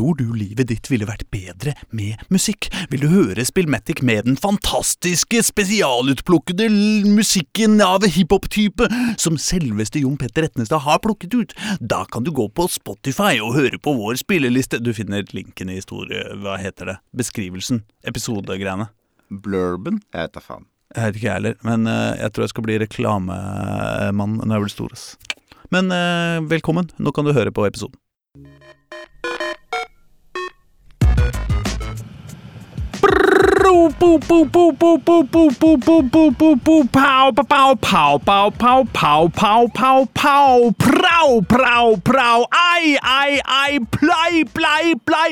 Tror du livet ditt ville vært bedre med musikk? Vil du høre Spillmatic med den fantastiske, spesialutplukkede musikken av hiphop-type som selveste Jon Petter Etnestad har plukket ut? Da kan du gå på Spotify og høre på vår spilleliste. Du finner linken i historie... Hva heter det? Beskrivelsen. Episodegreiene. Blurben? Jeg vet da faen. Jeg vet ikke jeg heller, men eh, jeg tror jeg skal bli reklamemann når jeg blir stor. Men eh, velkommen, nå kan du høre på episoden. Ai, ai, ai, plei, plei, plei.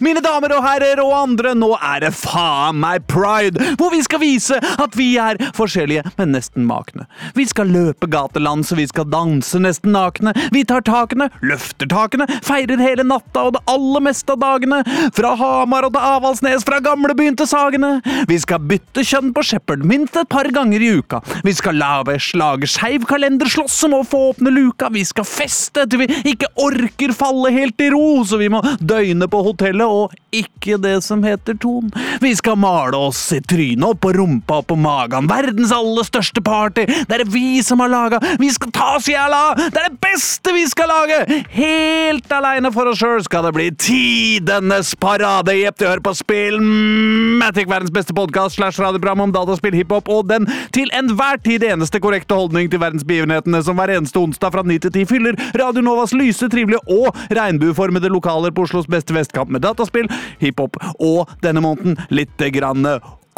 Mine damer og herrer og andre, nå er det faen meg pride, hvor vi skal vise at vi er forskjellige, men nesten makne. Vi skal løpe gateland, så vi skal danse nesten nakne. Vi tar takene, løfter takene, feirer hele natta og det aller meste av dagene. Fra Hamar og til Avaldsnes, fra gamlebyen til Sagene. Vi skal bytte kjønn på Shepherd minst et par ganger i uka. Vi skal lage slage skeiv kalender, slåss om å få åpne luka. Vi skal feste til vi ikke orker falle helt i ro, så vi må døgne på hotellet og ikke det som heter Ton. Vi skal male oss i trynet opp på rumpa og på magen. Verdens aller største party. Det er vi som har laga. Vi skal ta oss i hjel av. Det er det beste vi skal lage. Helt aleine for oss sjøl skal det bli tidenes parade. Jepp, du hører på Spill Matic, verdens beste podkast slash radioprogram om dataspill, hiphop og den til enhver tid eneste korrekte holdning til verdensbegivenhetene som hver eneste onsdag fra 9 til 10 fyller Radio Novas lyse, trivelige og regnbueformede lokaler på Oslos beste vestkant med dataspill, hiphop og denne måneden litt grann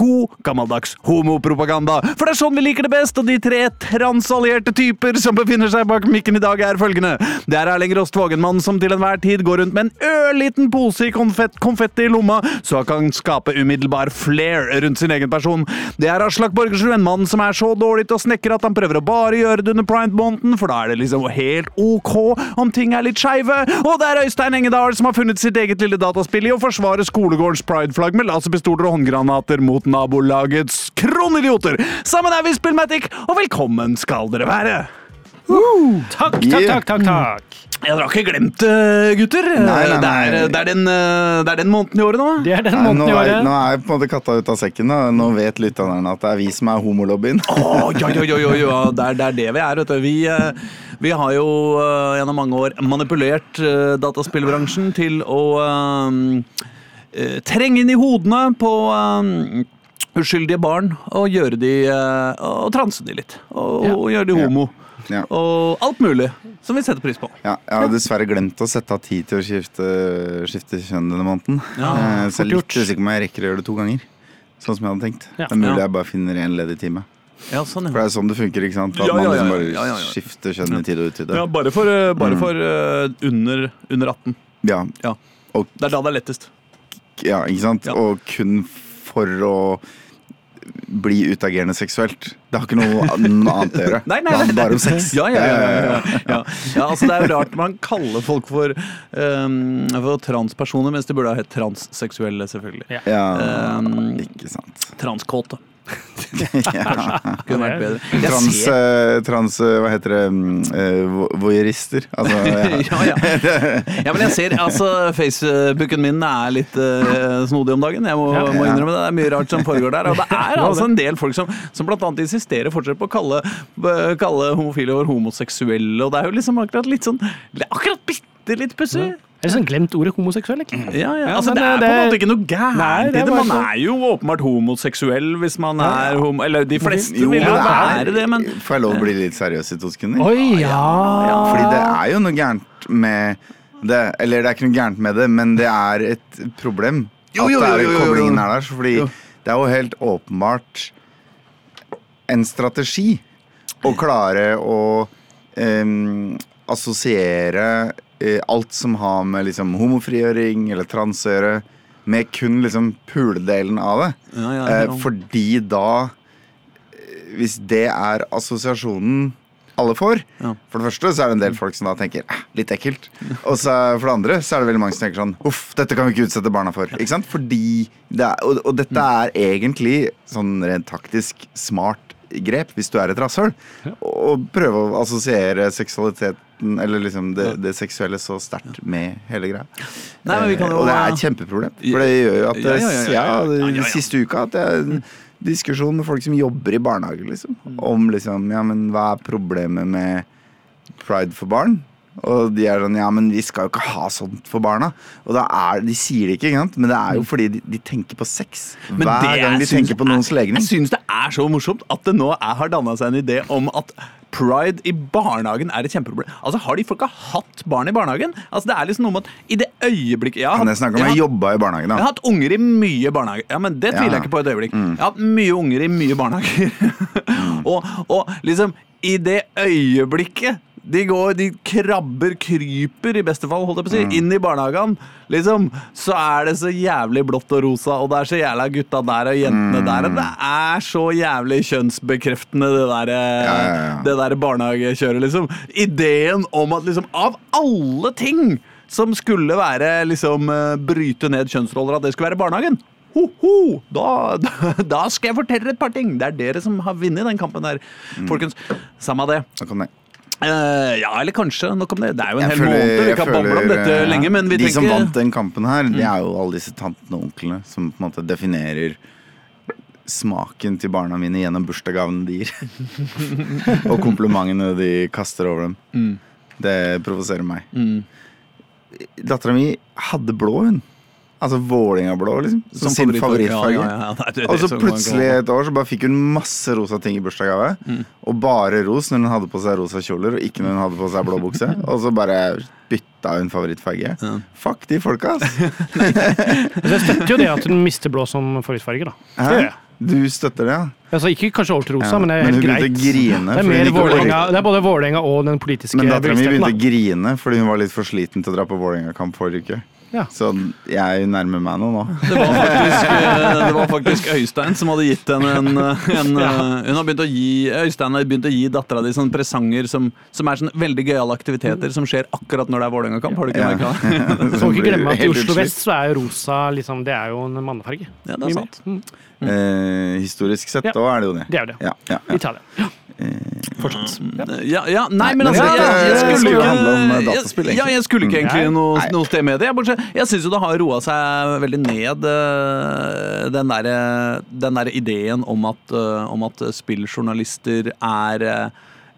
God gammeldags homopropaganda. For det er sånn vi liker det best, og de tre transallierte typer som befinner seg bak mikken i dag, er følgende. Det er Erling Rost Vågenmann som til enhver tid går rundt med en ørliten pose i konfett, konfetti i lomma, så han kan skape umiddelbar flair rundt sin egen person. Det er Aslak Borgersrud, en mann som er så dårlig til å snekre at han prøver å bare gjøre det under pride-måneden, for da er det liksom helt ok om ting er litt skeive. Og det er Øystein Engedal som har funnet sitt eget lille dataspill i å forsvare skolegårdens pride-flagg med laserpistoler og håndgranater mot nabolagets kronidioter. Sammen er vi Spillmatic, og velkommen skal dere være. Takk, takk, Yeah. takk, takk, takk. dere har ikke glemt det, gutter. Nei, nei, nei. Det, er, det, er den, eh, det er den måneden i året nå. Det er den nå, måneden i året. nå er er på en måte katta ut av sekken. Da. Nå vet lytterne at det er vi som er homolobbyen. Å, ja, ja, ja, ja, ja. Det, er, det er det vi er. Vet du. Vi, eh, vi har jo eh, gjennom mange år manipulert eh, dataspillbransjen til å eh, eh, trenge inn i hodene på eh, uskyldige barn og gjøre de eh, og transe de litt. Og, og gjøre de homo. Ja. Og alt mulig som vi setter pris på. Ja, jeg har dessverre glemt å sette av tid til å skifte, skifte kjønn denne måneden. Ja, Eh, så jeg er litt usikker på om jeg rekker å gjøre det to ganger. Sånn som jeg hadde tenkt. Ja. Det er mulig Ja. jeg bare finner én ledig time. Ja, sånn, For det er sånn det funker. ikke sant? At Ja, ja, man ja, liksom bare ja, ja, ja. skifter kjønn i tide og utide. Ja, bare for, eh, bare Mm. for eh, under, under 18. Ja, Ja. Og- Det er da det er lettest. ja, ikke sant? Ja. Og kun for å bli utagerende seksuelt. Det har ikke noe, annet å gjøre. Nei, nei, det nei, handler bare om sex. Ja, ja, ja. ja, ja, ja. ja altså, det er jo rart man kaller folk for, um, for transpersoner, mens de burde ha hett transseksuelle, selvfølgelig. Ja. Ja, Um, ikke sant. Transkåte. Ja. Kunne vært bedre. Trans, eh, trans eh, Hva heter det? mm, eh, Voyeurister. Altså, ja. ja, ja. ja, men jeg ser altså Facebooken min er litt uh, snodig om dagen. Jeg må, Ja. må innrømme det. Det er mye rart som foregår der. Og det er altså en del folk som, som blant annet insisterer fortsatt på å kalle, kalle homofile for homoseksuelle, og det er jo liksom akkurat litt sånn Akkurat bitte litt pussig. Er det sånn glemt ordet homoseksuell, ikke? Ja, ja. Ja, Altså, det er eh, på en måte ikke noe gærent i det er. Man er jo åpenbart homoseksuell hvis man er homo... Eller de fleste Jo, vil jo er- være det, men Får jeg lov å bli litt seriøs i to sekunder? Oi, ja. Fordi det er jo noe gærent med det. Eller det er ikke noe gærent med det, men det er et problem. Jo, jo, at det er jo, jo, jo, jo. koblingen er der. Fordi Jo. det er jo helt åpenbart en strategi å klare å um, assosiere alt som har med liksom homofrigjøring eller trans å gjøre, med kun liksom puledelen av det. ja, ja, Eh, fordi da eh, Hvis det er assosiasjonen alle får Ja. For det første så er det en del folk som da tenker eh, litt ekkelt. Og så for det andre så er det veldig mange som tenker sånn Uff, dette kan vi ikke utsette barna for. Ikke sant? Fordi det er, og, og dette er egentlig sånn rent taktisk smart grep hvis du er et rasshøl. Å prøve å assosiere seksualiteten seksualiteten, eller liksom det, det seksuelle, så sterkt med hele greia. Nei, men vi kan Eh, jo- Og det er et kjempeproblem. For det gjør jo at Ja, ja, siste uka at det er en diskusjon med folk som jobber i barnehage, liksom. Om liksom Ja, men hva er problemet med pride for barn? Og de er sånn Ja, men vi skal jo ikke ha sånt for barna. Og er De sier det ikke, ikke? Men det er jo fordi de, de tenker på sex. Mm. Men Hver gang de tenker på noens legning. Jeg syns det er så morsomt at det nå er, har danna seg en idé om at pride i barnehagen er et kjempeproblem. Altså, Har de folka hatt barn i barnehagen? Altså, det er liksom noe med at i det øyeblikket jeg har Kan jeg snakke om jeg jeg jobba i barnehagen, da. jeg har hatt unger i mye barnehage. Ja, men Det tviler jeg ikke på et øyeblikk. Jeg har hatt mye unger i mye barnehager. og, og liksom, i det øyeblikket de går, de krabber, kryper i beste fall, holdt jeg på å si, inn i barnehagen. Liksom, så er det så jævlig blått og rosa, og det er så jævla gutta der og jentene der. Og det er så jævlig kjønnsbekreftende, det der, ja, ja. det der barnehagekjøret, liksom. Ideen om at liksom, av alle ting som skulle være liksom eh, bryte ned kjønnsroller, at det skulle være barnehagen. Ho, ho, da, da, da skal jeg fortelle et par ting. Det er dere som har vunnet den kampen der. Mm. Folkens, samme det. Da kan jeg- Eh, ja, eller kanskje. Nok om det. Det er jo en Jeg hel føler- måned. Vi kan bable om dette eh, lenge, men vi De som vant den kampen her, det er jo alle disse tantene og onklene som på en måte definerer smaken til barna mine gjennom bursdagsgavene de gir. og komplimentene de kaster over dem. Mm. Det provoserer meg. Dattera mi hadde blå, hun. Altså Vålerenga-blå, liksom. Som, sin favorittfarge. Ja, ja, ja. Nei, det Og så plutselig et år så bare fikk hun masse rosa ting i bursdagsgave. Mm. Og bare ros når hun hadde på seg rosa kjoler, og ikke når hun hadde på seg blå bukse. Og så bare bytta hun favorittfarge. Fuck de folka, ass! Altså, jeg støtter jo det at hun mister blå som favorittfarge. da. Hæ? Du støtter det, ja? Altså, ikke kanskje over til rosa, Ja, men det er men helt greit. grine Det er, orket. det er både Vålerenga og den politiske Men dattera mi begynte å grine fordi hun var litt for sliten til å dra på Vålerenga-kamp forrige uke. Ja. Så jeg nærmer meg noe nå. Det var, faktisk, eh, det var faktisk Øystein som hadde gitt henne en, eh, en ja. Hun har begynt å gi Øystein har begynt å gi dattera di sånne presanger som, som er sånne veldig gøyale aktiviteter som skjer akkurat når det er Vålerenga-kamp. Har du ikke Ja. merka det? Så må ikke glemme at i Oslo vest så er jo rosa liksom, det er jo en mannefarge. Ja, det er sant. Mm. Eh, historisk sett, Ja. da er det jo det. Det er jo det. Ja, ja, ja. Italia. Ja. Fortsatt. Ja. Ja, ja, nei, men altså jeg, jeg skulle ikke eh, jeg- Ja, jeg skulle ikke egentlig noe, noe sted med det. Jeg, bortsett- jeg syns jo det har roa seg veldig ned, eh, den derre den der ideen om at, eh, om at spilljournalister er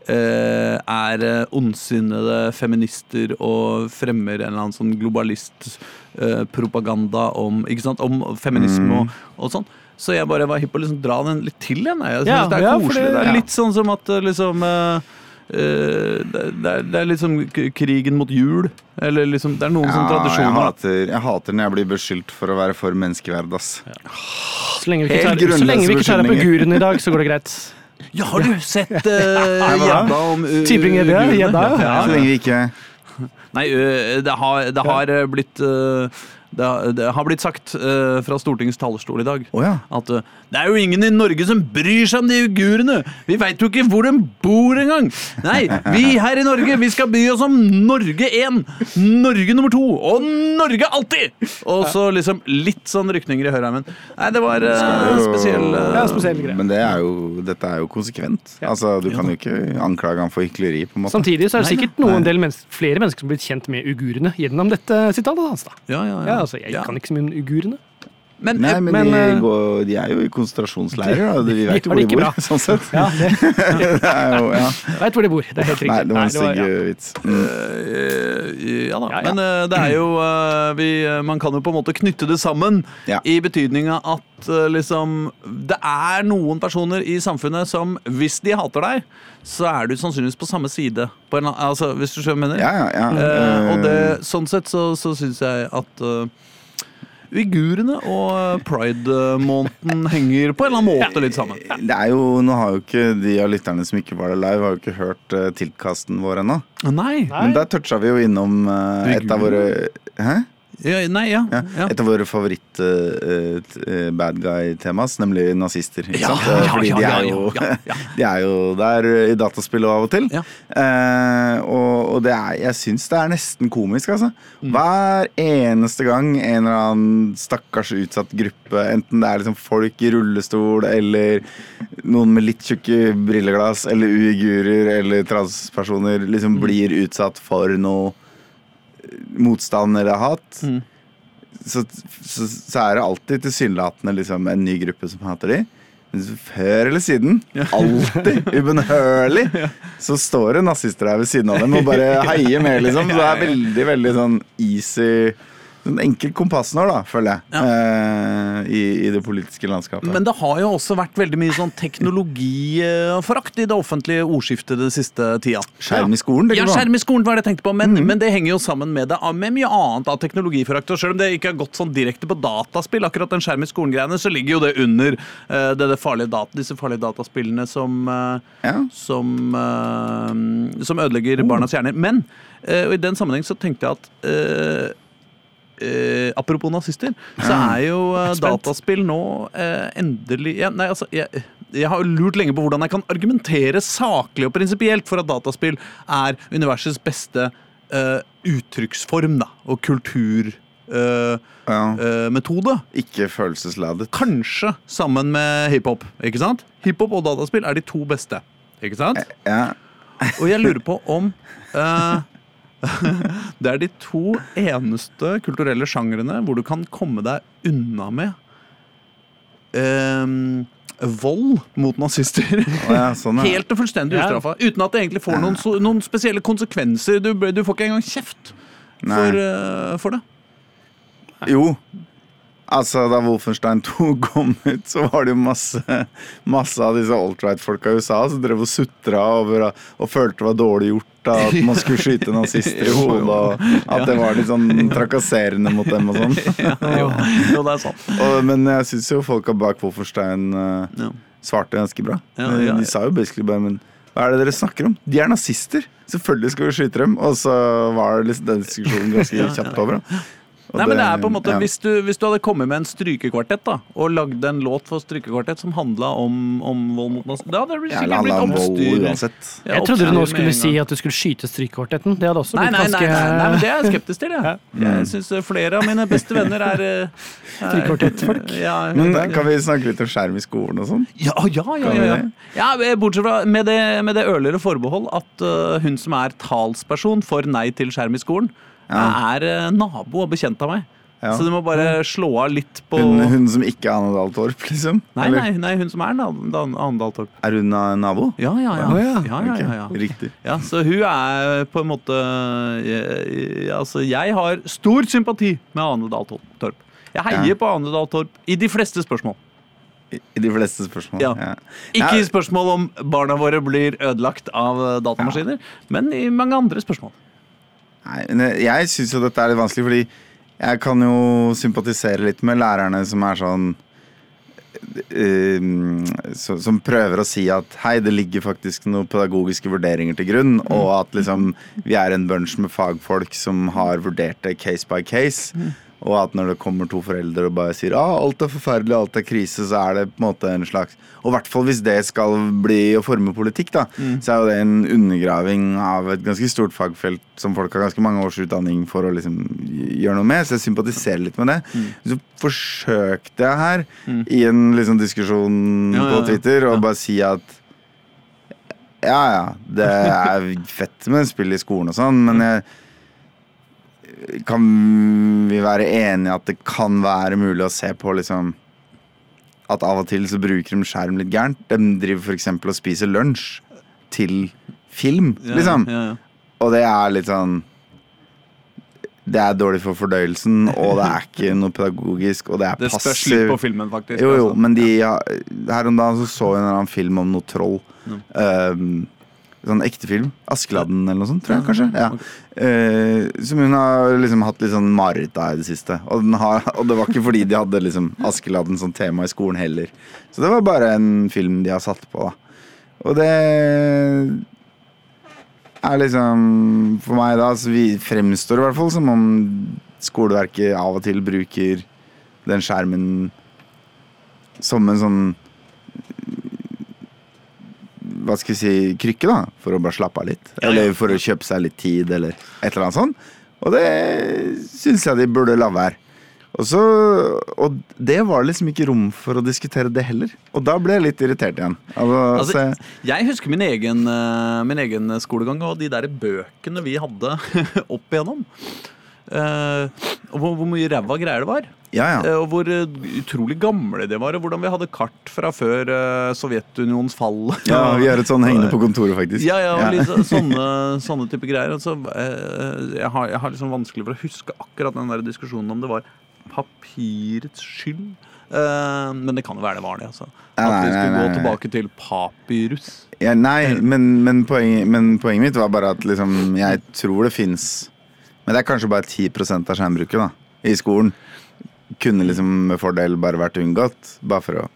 er ondsinnede feminister og fremmer en eller annen sånn globalistpropaganda om, om feminisme Mm. og, og sånn. Så jeg bare var hypp på å liksom dra den litt til igjen. Jeg synes Ja, det er ja, koselig. det- Det er ja. litt sånn som at eh, liksom eh, eh, det, det, er, det er liksom k- krigen mot jul. Eller liksom Det er noen Ja, jeg, tradisjoner. Jeg hater, jeg hater når jeg blir beskyldt for å være for menneskeverd, ass. Så lenge vi ikke tar, så lenge vi ikke tar i dag, så går det greit. Ja, har du sett uh, gjedda om uh, Tybring-gjedda, Ja, ja. Så lenge vi ikke Nei, uh, det har, det har uh, blitt uh, det, har, det har blitt sagt uh, fra Stortingets talerstol i dag oh, ja. at uh, det er jo ingen i Norge som bryr seg om de uigurene! Vi veit jo ikke hvor de bor engang! Nei, vi her i Norge vi skal bry oss om Norge 1, Norge nummer 2 og Norge alltid! Og så liksom litt sånn rykninger i høyreheimen. Nei, det var uh, spesiell uh, Ja, spesiell greie. Men det er jo, dette er jo konsekvent. Ja. Altså, Du kan jo ikke anklage han for hykleri. på en måte Samtidig så er det sikkert noen del mennesker, flere mennesker som har blitt kjent med uigurene gjennom dette sitatet hans. da. Ja, ja, Ja, altså, Jeg Ja. kan ikke så mye om uigurene. Men, Nei, men, men, de, eh, går, de er jo i konsentrasjonsleirer. Da. Vi vet jo hvor de bor, bra. sånn sett. Ja, det, Det jo, ja. Veit hvor de bor. Det er helt riktig. Nei, det var en stygg ja. vits. Mm. Eh, ja da. Ja, ja. Men uh, det er jo uh, vi, Man kan jo på en måte knytte det sammen Ja. i betydninga at liksom Det er noen personer i samfunnet som hvis de hater deg, så er du sannsynligvis på samme side. På en, altså, hvis du skjønner hva jeg mener? Ja, ja, ja. Og det, sånn sett så, så syns jeg at uh, uigurene og eh, pride-måneden henger på en eller annen måte litt sammen. Det er jo, Nå har jo ikke de av lytterne som ikke var der live, har jo ikke hørt uh, tiltkasten vår ennå. Nei. Nei. Men der toucha vi jo innom uh, et av våre Hæ? Ja, nei, ja. Ja. Et av våre favoritt-bad guy-temas, nemlig nazister. Ja, Fordi ja, de, er jo, de er jo der i dataspill og av og til. Eh, og og det er, jeg syns det er nesten komisk, altså. Mm. Hver eneste gang en eller annen stakkars utsatt gruppe, enten det er liksom folk i rullestol eller noen med litt tjukke brilleglass eller uigurer eller transpersoner, Mm. liksom blir utsatt for noe motstand eller hat Mm. så, så, så er det alltid tilsynelatende liksom en ny gruppe som hater de. Men før eller siden, alltid, ubønnhørlig, så står det nazister der ved siden av dem og bare heier med, liksom. Så det er veldig, veldig sånn easy Sånn enkel kompassnår, da, føler jeg, eh, i, i det politiske landskapet. Men det har jo også vært veldig mye sånn teknologiforakt i det offentlige ordskiftet den siste tida. Skjerm i skolen, det Ja, Ja, skjerm i skolen var det jeg tenkte på, men, men det henger jo sammen med det med mye annet av teknologiforakt. Og selv om det ikke har gått sånn direkte på dataspill, akkurat den skjerm i skolen-greiene, så ligger jo det under uh, det, det farlige data, disse farlige dataspillene som, uh, Ja. som, uh, som ødelegger barnas hjerner. Men eh, i den sammenheng så tenkte jeg at eh, eh, apropos nazister, så er jo eh, dataspill nå eh, endelig ja, Nei, altså jeg, jeg har jo lurt lenge på hvordan jeg kan argumentere saklig og prinsipielt for at dataspill er universets beste eh, uttrykksform da, og kulturmetode. Ja. Uh. Ikke følelsesladet. Kanskje sammen med hiphop. ikke sant? Hiphop og dataspill er de to beste. ikke sant? Ja. Og jeg lurer på om eh, Det er de to eneste kulturelle sjangrene hvor du kan komme deg unna med eh, vold mot nazister. Ja, sånn, ja. Helt og fullstendig Ja. ustraffa. Uten at det egentlig får noen, so- noen spesielle konsekvenser. Du, du får ikke engang kjeft for, eh, for det. Jo. Altså, da Wolfenstein 2 kom ut, så var det jo masse, masse av disse alt-right-folka i USA som drev og sutra over og, følte det var dårlig gjort da, at man skulle skyte nazister i hodet, og at det var litt sånn trakasserende mot dem og sånn. Jo, jo, det er sant. Og, men jeg syns jo folka bak Wolfenstein uh, svarte ganske bra. De sa jo basically bare Men hva er det dere snakker om? De er nazister! Selvfølgelig skal vi skyte dem. Og så var det liksom den diskusjonen ganske kjapt over. da. Nei, men det er på en måte ja. hvis, du, hvis du hadde kommet med en strykekvartett da og lagd en låt for strykekvartett som handla om, om vold mot nazister Da hadde det sikkert ja, blitt oppstyr. uansett. Ja, Jeg trodde du nå skulle si at du skulle skyte strykekvartetten. Det hadde også blitt nei, nei, ganske nei, nei, men det er jeg skeptisk til. Jeg, jeg syns flere av mine beste venner er, eh, er Strykekvartettfolk. Ja, Men da kan vi snakke litt om skjerm i skolen og sånn? ja, ja, ja, ja, ja. ja eh, Bortsett fra med det, med det ørligere forbehold at uh, hun som er talsperson for nei til skjerm i skolen, Ja. er eh, nabo og bekjent av meg. Ja. Så du må bare slå av litt på Hun, hun som ikke er Anne Dahl Torp, liksom? Nei, nei, nei, hun som er Anne Dan- Torp. Er hun nabo? Ja, ja, ja. Oh, ja. ja, ja, Ok, ja, ja. Riktig. Så hun er på en måte jeg, Altså, jeg har stor sympati med Ane Dahl Torp. Jeg heier på Ane Dahl Torp i de fleste spørsmål. I i de fleste spørsmål. Ikke i spørsmål om barna våre blir ødelagt av eh, datamaskiner, men i mange andre spørsmål. Nei, men jeg- syns jo dette er litt vanskelig, fordi jeg kan jo sympatisere litt med lærerne som er sånn eh, som prøver å si at hei, det ligger faktisk noen pedagogiske vurderinger til grunn, og at liksom vi er en bunch med fagfolk som har vurdert det case by case. Og at når det kommer to foreldre og bare sier ah, alt er forferdelig, alt er krise, så er det på en måte en slags Og i hvert fall hvis det skal bli å forme politikk, da, så er jo det en undergraving av et ganske stort fagfelt som folk har ganske mange års utdanning for å liksom gjøre noe med. Så jeg sympatiserer litt med det. Så forsøkte jeg her i en liksom diskusjon Ja, ja, på. Twitter å bare si at ja, ja, det er fett med spill i skolen og sånn, men jeg kan vi være enige at det kan være mulig å se på liksom At av og til så bruker de skjerm litt gærent. De driver f.eks. og spiser lunsj til film, liksom. Ja, ja. Og det er litt sånn Det er dårlig for fordøyelsen, og det er ikke noe pedagogisk, og det er Det spørs litt på filmen, faktisk. jo, jo, altså. men de ja, Her om dagen så, så jeg en eller annen film om noe troll. Um, sånn ekte film. Askeladden eller noe sånt, tror jeg kanskje. Ja. Eh, som hun har liksom hatt litt sånn mareritt av i det siste. Og, den har, og det var ikke fordi de hadde liksom Askeladden som tema i skolen heller. Så det var bare en film de har satt på, da. Og det er liksom For meg da så vi fremstår det i hvert fall som om skoleverket av og til bruker den skjermen som en sånn Hva skal vi si krykke, da. For å bare slappe av litt. Eller for å kjøpe seg litt tid, eller et eller annet sånt. Og det syns jeg de burde la være. Og, så, og det var liksom ikke rom for å diskutere det heller. Og da ble jeg litt irritert igjen. Altså, Altså, så, jeg husker min egen, eh, min egen skolegang og de der bøkene vi hadde opp igjennom. Eh, og hvor, hvor mye ræva greier det var. ja, ja. Eh, og hvor eh, utrolig gamle de var, og hvordan vi hadde kart fra før Sovjetunionens fall. ja, vi har et sånn hengende på kontoret, faktisk. Ja, ja, og litt sånne, sånne type greier. Altså, jeg, har, jeg har liksom vanskelig for å huske akkurat den der diskusjonen om det var papirets skyld. Men det kan jo være det var det. Altså. At vi skulle gå tilbake til papyrus. Nei, men, men, poenget, men poenget mitt var bare at liksom, jeg tror det fins Men det er kanskje bare 10% av skjermbruket da, i skolen. Kunne liksom med fordel bare vært unngått. Bare for å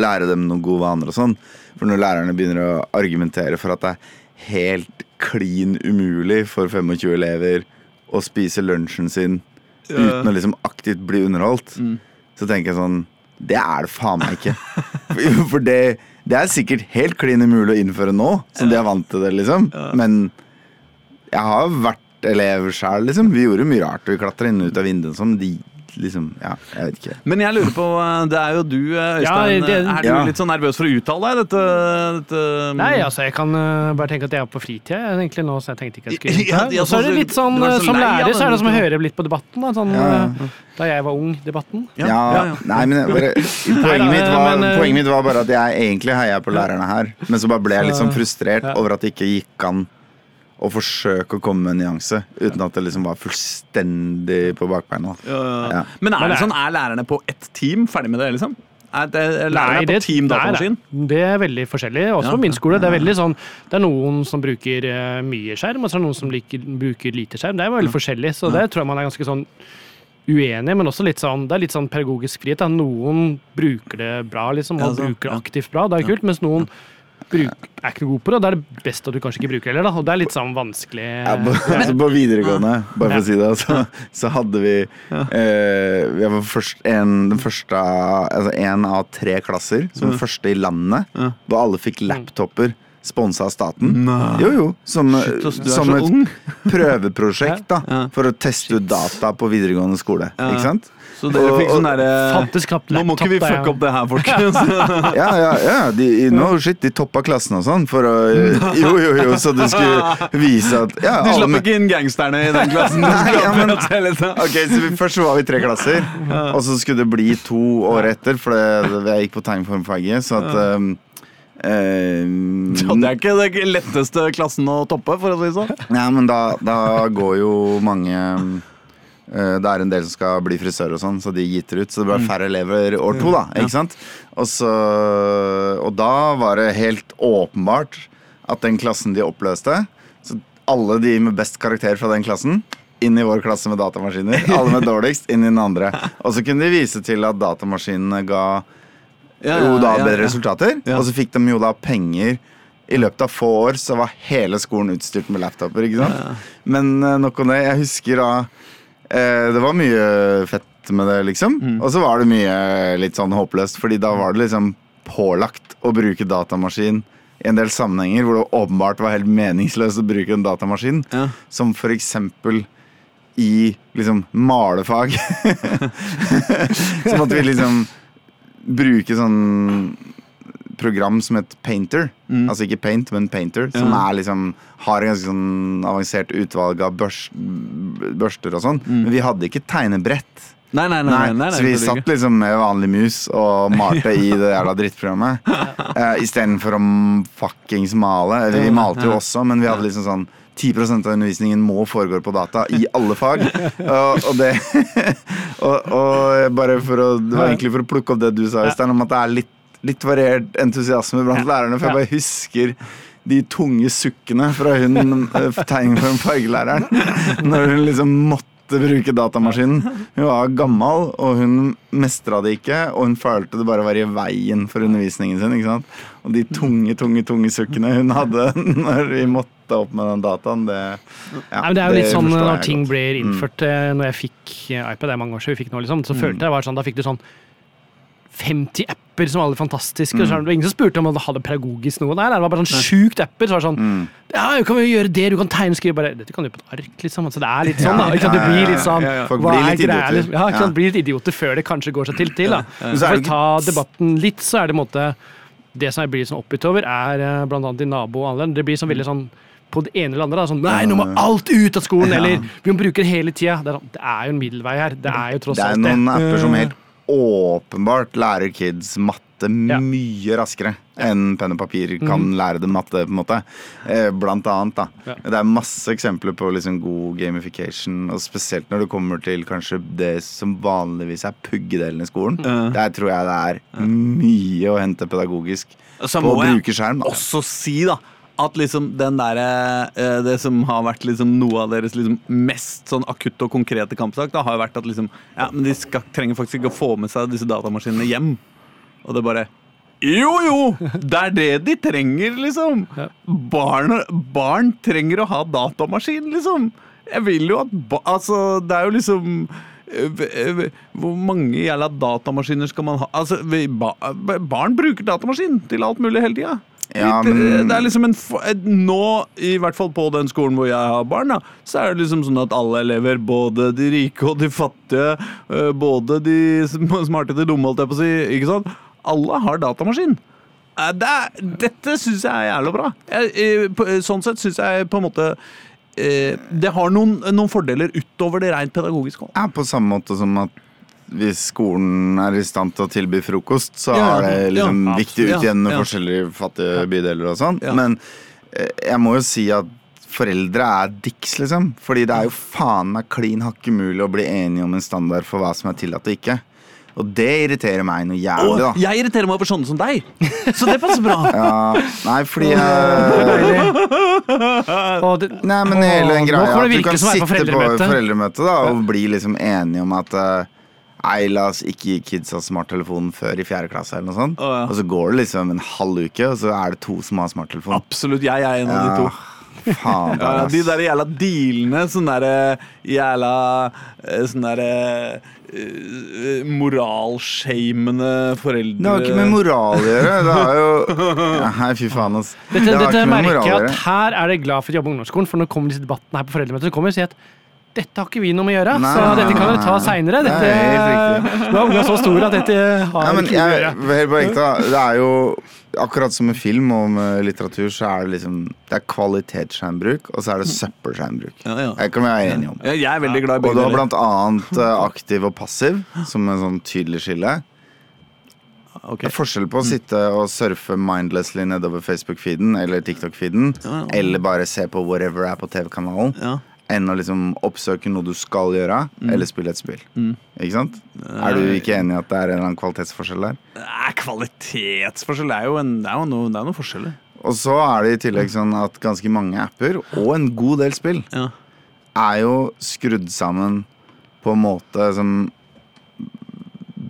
lære dem noen gode vaner og sånn. For når lærerne begynner å argumentere for at det er helt klin umulig for 25 elever å spise lunsjen sin uten å liksom aktivt bli underholdt, så tenker jeg sånn Det er det faen meg ikke. For det, det er sikkert helt klin umulig å innføre nå, som de er vant til det, liksom. Men jeg har vært elev sjøl, liksom. Vi gjorde mye rart. Vi klatra inn og ut av vinduet som de liksom Ja, jeg vet ikke. Men jeg lurer på, eh, det er jo du, Øystein. Ja, det- er du Ja. litt sånn nervøs for å uttale deg? Dette, dette Nei, altså, jeg kan eh, bare tenke at jeg er på fritida egentlig nå, så jeg tenkte ikke jeg skulle Ja, gjøre det. ja, Og så er det sånn- litt sånn, så eh, som lærer, av så er det som å høre litt på debatten. Da, sånn, Ja. eh, da jeg var ung, debatten. Ja, Ja, ja, ja. Nei, men bare, poenget, mitt var, men, eh, poenget mitt var bare at jeg egentlig heia på lærerne her, men så bare ble jeg litt sånn frustrert over at det ikke gikk an å forsøke å komme med en nyanse uten at det liksom var fullstendig på bakbeina. Ja. Men er Men det det er- sånn, er lærerne på ett team ferdig med det, liksom? Er, det, er lærerne det, på team nei, nei. Det er veldig forskjellig. Også Ja. på min skole. Det er veldig sånn Det er noen som bruker eh, mye skjerm, og så er det noen som liker, bruker lite skjerm. Det er veldig forskjellig, så det tror jeg man er ganske sånn uenig, men også litt sånn Det er litt sånn pedagogisk frihet. Da. Noen bruker det bra, liksom, og Ja, så, bruker det aktivt bra. Det er kult, mens noen bruk, er ikke noe god på det. og Da er det best at du kanskje ikke bruker heller, da. Og det er litt sånn vanskelig. Ja, på, altså på videregående, bare for å si det, så, så hadde vi eh, Vi var først en, den første Altså en av tre klasser, som den første i landet, da alle fikk laptoper sponsa av staten. Nei. Jo, jo. Som, Shit, du som et ung. prøveprosjekt da, Ja. for å teste ut data på videregående skole. Ja. Ikke sant? Så dere fikk sånn derre Nå må ikke vi fucke opp det her, folkens. Ja, ja, ja. De, no shit, de toppa klassen og sånn for å Jo, jo, jo, så det skulle vise at ja, De slapp ikke inn gangsterne i den klassen. Nei, ja, men- Ok, Ok, så vi, Først så var vi tre klasser, og så skulle det bli to år etter, for det, jeg gikk på tegnformfaget, så at um, um, Det er ikke den letteste klassen å toppe, for å si det sånn. Ja, men da, da går jo mange eh, Det er en del som skal bli frisør og sånn, så de gitter ut. Så det ble færre elever år to, da. Ikke sant? Og, så, og da var det helt åpenbart at den klassen de oppløste Så alle de med best karakter fra den klassen inn i vår klasse med datamaskiner. Alle med dårligst inn i den andre. Og så kunne de vise til at datamaskinene ga Ja, jo da bedre resultater. Og så fikk de jo da penger. I løpet av få år så var hele skolen utstyrt med laptoper. ikke sant? Men eh, nok om det. Jeg husker da eh, Det var mye fett med det, liksom. Mm. Og så var det mye litt sånn håpløst, fordi da var det liksom pålagt å bruke datamaskin i en del sammenhenger hvor det åpenbart var helt meningsløst å bruke en datamaskin. Ja. Som for eksempel i liksom malefag. så måtte vi liksom bruke sånn program som het Painter. Altså ikke Paint, men Painter. Som Mm. Er liksom har en ganske sånn avansert utvalg av børs, børster og sånn. Men vi hadde ikke tegnebrett. Nei, nei, nei. Nei, nei, så vi satt liksom med vanlig mus og malte i det jævla drittprogrammet. Uh, Istedenfor å fuckings male. Vi malte jo også, men vi hadde liksom sånn 10% av undervisningen må foregå på data i alle fag. Og, og det og, og bare for å Det var egentlig for å plukke opp det du sa, Øystein, om at det er litt, litt variert entusiasme blant lærerne. For jeg bare husker de tunge sukkene fra hun eh, tegning fargelæreren. Når hun liksom måtte bruke datamaskinen. Hun var gammel, og hun mestra det ikke. Og hun følte det bare var i veien for undervisningen sin. Og de tunge, tunge tunge sukkene hun hadde når vi måtte opp med den dataen, det ja, Nei, men det er jo litt sånn når ting godt. Mm. blir innført Mm. Når jeg fikk eh, iPad, det er mange år siden vi fikk nå, liksom, så følte jeg var sånn, da fikk du sånn 50 apper som var alle fantastiske. så Mm. var Det var ingen som spurte om det hadde pedagogisk noe der. Det var bare sånn sjukt apper. Så var det sånn Mm. Ja, du kan jo gjøre det, du kan tegne og skrive bare Dette kan du på et ark, liksom. Så det er litt sånn, da. Ikke sant? Du blir litt sånn. Folk blir litt idioter. Ja, ikke sant? Ja. Blir litt idioter før det kanskje går seg til til, da. Så For å ta debatten litt, så er det en måte Det som jeg blir sånn oppgitt over, er eh, blant annet i nabo og annerledes. Det blir sånn veldig sånn på det ene eller andre. Da, sånn, Nei, nå må alt ut av skolen! Eller vi må bruke det hele tida. Det, er sånn, det er jo en middelvei her. Det er jo tross alt Det Det er noen apper som helt åpenbart lærer kids matte mye raskere enn penn og papir kan lære dem matte, på en måte. Eh, Blant annet, da. Ja. Det er masse eksempler på liksom god gamification, og spesielt når det kommer til kanskje det som vanligvis er puggedelen i skolen. Der tror jeg det er mye å hente pedagogisk Så på å bruke skjerm. Da. også si da at liksom den derre eh, Det som har vært liksom noe av deres liksom mest sånn akutte og konkrete kampsak, da har jo vært at liksom Ja, men de skal, trenger faktisk ikke å få med seg disse datamaskinene hjem. Og det bare Jo, jo! Det er det de trenger, liksom. Barn, barn trenger å ha datamaskin, liksom. Jeg vil jo at ba Altså, det er jo liksom eh, eh, Hvor mange jævla datamaskiner skal man ha? Altså, vi, ba Barn bruker datamaskin til alt mulig hele tida. Ja, det, men- det er liksom en Nå, i hvert fall på den skolen hvor jeg har barn, da, så er det liksom sånn at alle elever, både de rike og de fattige, eh, både de smarte og de dumme, holdt jeg på å si, ikke sant? Alle har datamaskin. Eh, Det er, dette syns jeg er jævla bra. Jeg, eh, eh, sånn sett syns jeg på en måte Det har noen, noen fordeler utover det rent pedagogiske. Ja, på samme måte som at hvis skolen er i stand til å tilby frokost, så Ja, er det liksom ja, viktig absolutt. utjevnende Ja, forskjeller i fattige bydeler og sånn. Men jeg må jo si at foreldre er dicks, liksom. Fordi det er jo faen meg klin hakke mulig å bli enige om en standard for hva som er tillatt og ikke. Og det irriterer meg noe jævlig, da. Og jeg irriterer meg over sånne som deg, så det passer bra. Ja, nei, fordi Og det, Nei, men hele den Åh, nå greia det at du kan som å være på sitte på foreldremøte. foreldremøte da, og bli liksom enige om at eh, Nei, la oss ikke gi kidsa smarttelefonen før i fjerde klasse, eller noe sånt. Å, ja. Og så går det liksom en halv uke, og så er det to som har smarttelefon. Absolutt, jeg er en av de to. faen. Ja, ass. de der jævla dealene, sånn der jævla eh, Sånne der uh, moralshamende foreldre Det har ikke med moral å gjøre. Det har jo ja, Nei, fy faen, ass. Dette, Det dette merker jeg at her er det glad for å jobbe i ungdomsskolen, for når kommer disse debattene her på foreldremøtet, så kommer vi og sier at dette har ikke vi noe med å gjøre, Nei, så dette kan dere ta seinere. Det er ungene så store at dette har Nei, men ikke vi å gjøre. helt på ekte. Det er jo akkurat som med film og med litteratur, så er det liksom Det er kvalitetsskjermbruk, og så er det søppelskjermbruk. Ja, ja. Det kan vi være enige om. Ja, Jeg er veldig glad i Og du har blant annet eh, aktiv og passiv, som en sånn tydelig skille. Okay. Det er forskjell på å sitte og surfe mindlessly nedover Facebook-feeden eller TikTok-feeden, Ja, ja. eller bare se på whatever er på TV-kanalen, Ja. Enn å liksom oppsøke noe du skal gjøre, eller spille et spill. Ikke sant? Er du ikke enig i at det er en eller annen kvalitetsforskjell der? Nei, kvalitetsforskjell det er jo, en, det er jo noe, det er noen forskjeller. Og så er det i tillegg sånn at ganske mange apper, og en god del spill, Ja. er jo skrudd sammen på en måte som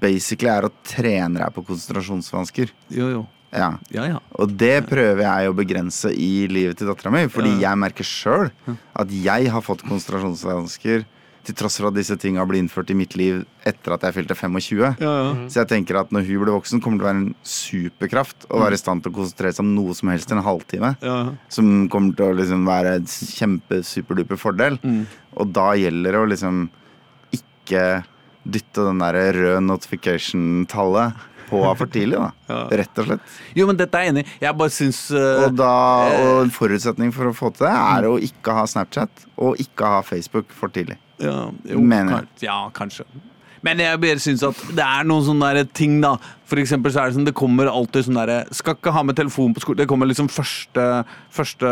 basically er å trene deg på konsentrasjonsvansker. Jo, jo. Ja. Ja, ja. Og det prøver jeg å begrense i livet til dattera mi, fordi Ja. jeg merker sjøl at jeg har fått konsentrasjonsvansker til tross for at disse tinga ble innført i mitt liv etter at jeg fylte 25. ja, ja. Så jeg tenker at når hun blir voksen, kommer det til å være en superkraft å være i stand til å konsentrere seg om noe som helst i en halvtime. ja. Som kommer til å liksom være en kjempesuperduper fordel. Mm. Og da gjelder det å liksom ikke dytte den der røde notification-tallet på for tidlig, da. Rett og slett. Jo, men dette er jeg enig i. Jeg bare syns uh, Og, da, og en forutsetning for å få til det, er å ikke ha Snapchat og ikke ha Facebook for tidlig. Ja, jo, Mener jeg. Ja, kanskje. Men jeg bare syns at det er noen sånne ting, da. For eksempel så er det sånn, det kommer alltid sånn derre Skal ikke ha med telefon på skolen. Det kommer liksom første, første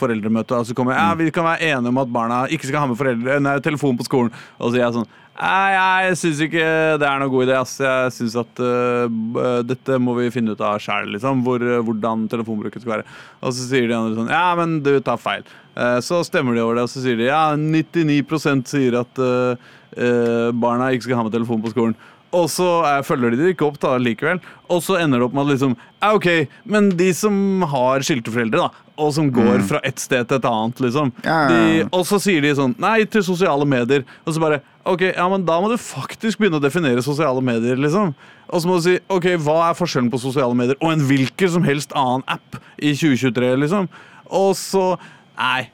foreldremøte. Altså kommer, ja, vi kan være enige om at barna ikke skal ha med foreldre, nei, telefon på skolen. Og så sier jeg sånn Nei, jeg syns ikke det er noen god idé. Ass. Jeg syns at uh, dette må vi finne ut av sjæl, liksom. Hvor, hvordan telefonbruken skal være. Og så sier de andre sånn Ja, men du tar feil. Uh, så stemmer de over det, og så sier de ja, 99% sier at uh, barna ikke skal ha med telefon på skolen. Og så er, følger de det ikke opp da likevel. Og så ender det opp med at liksom ja, OK, men de som har skilte foreldre, da, og som går fra et sted til et annet, liksom Mm. De, Og så sier de sånn Nei, til sosiale medier. Og så bare OK, ja, men da må du faktisk begynne å definere sosiale medier, liksom. Og så må du si OK, hva er forskjellen på sosiale medier og en hvilken som helst annen app i 2023, liksom? Og så Nei,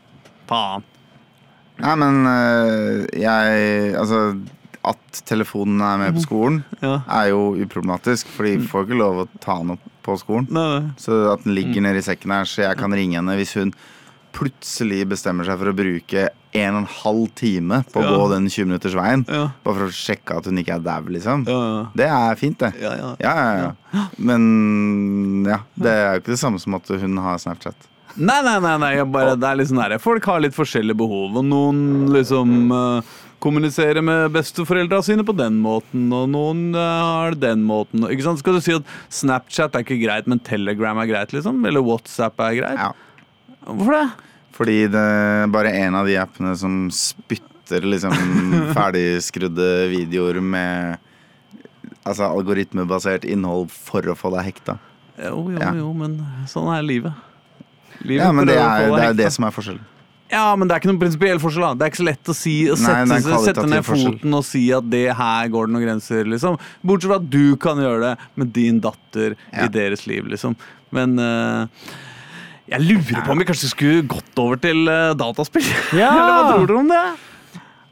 faen. Nei, men øh, jeg Altså, at telefonen er med på skolen, Ja. er jo uproblematisk. For de får ikke lov å ta den opp på skolen. Nei, nei. Så at den ligger nedi sekken her, så jeg kan ringe henne hvis hun plutselig bestemmer seg for å bruke en og en halv time på å Ja. gå den 20 minutters veien. Ja. Bare for å sjekke at hun ikke er dau, liksom. Ja, ja. Det er fint, det. Ja, ja. Ja, ja, ja. Men ja, det er jo ikke det samme som at hun har Snapchat. Nei, nei, nei, nei bare, det er litt sånn her Folk har litt forskjellige behov, og noen liksom eh, kommuniserer med besteforeldra sine på den måten, og noen eh, har det den måten. Ikke sant? Skal du si at Snapchat er ikke greit, men Telegram er greit, liksom? Eller WhatsApp er greit? Ja. Hvorfor det? Fordi det er bare en av de appene som spytter liksom ferdigskrudde videoer med Altså algoritmebasert innhold for å få deg hekta. Jo, jo, Ja. jo, men sånn er livet. Livet Ja, men det er, det er det som er forskjellen. Ja, men det er ikke noen prinsipiell forskjell. da Det er ikke så lett å si Å Nei, sette, det er en sette ned forskjell. foten og si at det her går det noen grenser, liksom. Bortsett fra at du kan gjøre det med din datter Ja. i deres liv, liksom. Men eh, jeg lurer på om vi kanskje skulle gått over til eh, dataspill. Ja! Eller hva tror dere om det?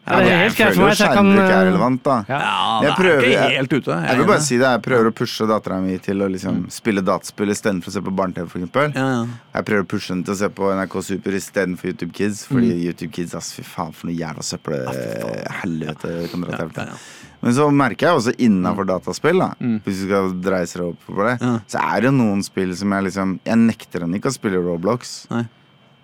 Ja, det er helt greit for føler meg, jo jeg kan er eh, relevant, da. Ja. Ja, Jeg det prøver- er ikke jeg- helt ute. Jeg vil bare si det, jeg prøver å pushe dattera mi til å liksom spille dataspill istedenfor å se på barne-TV. for eksempel. ja, ja. Jeg prøver å pushe henne til å se på NRK Super istedenfor YouTube Kids. Fordi YouTube Kids, ass, fy faen, for noe jævla søppel. Helvete. kan dra til helvete. Ja, ja. Men så merker jeg også innafor dataspill, da hvis du skal dreie seg opp på det, Ja. så er det noen spill som jeg liksom Jeg nekter henne ikke å spille Roblox, Nei.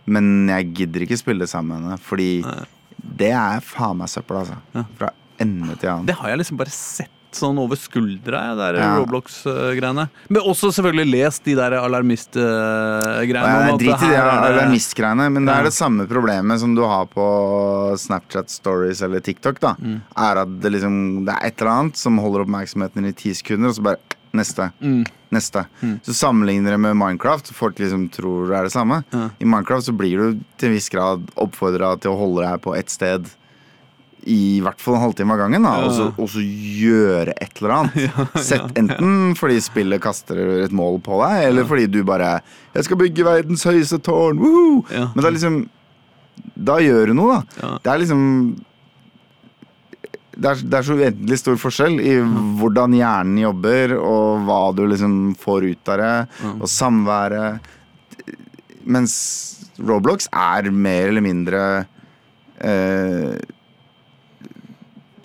men jeg gidder ikke spille sammen med henne, fordi Nei. Det er faen meg søppel, altså. Ja. Fra ende til annen. Det har jeg liksom bare sett sånn over skuldra, jeg, der Ja. Roblox-greiene. Men også selvfølgelig lest de der alarmist-greiene. Ja, drit i det alarmist-greiene, men det er det samme problemet som du har på Snapchat Stories eller TikTok. da Mm. Er at det liksom Det er et eller annet som holder oppmerksomheten din i ti sekunder, og så bare neste. Mm. Neste. Så sammenligner det med Minecraft, folk liksom tror det er det samme. Ja. I Minecraft så blir du til en viss grad oppfordra til å holde deg på ett sted i hvert fall en halvtime av gangen, da, Ja. og, så, og så gjøre et eller annet. Sett enten fordi spillet kaster et mål på deg, eller fordi du bare 'Jeg skal bygge verdens høyeste tårn!' Ja. Men det er liksom Da gjør du noe, da. Ja. Det er liksom det er, det er så uendelig stor forskjell i hvordan hjernen jobber, og hva du liksom får ut av det, og samværet. Mens Roblox er mer eller mindre eh,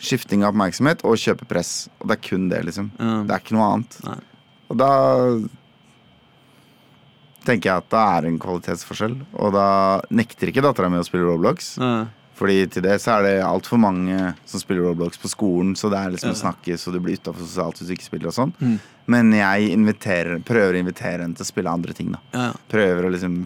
skifting av oppmerksomhet og kjøpepress. Og det er kun det, liksom. Ja. Det er ikke noe annet. Nei. Og da tenker jeg at det er en kvalitetsforskjell. Og da nekter ikke dattera mi å spille Roblox. Ja. Fordi til det så er det altfor mange som spiller Roblox på skolen, så det er liksom å snakke så du blir utafor sosialt hvis du ikke spiller og sånn. Mm. Men jeg prøver å invitere henne til å spille andre ting, da. Ja. Prøver å liksom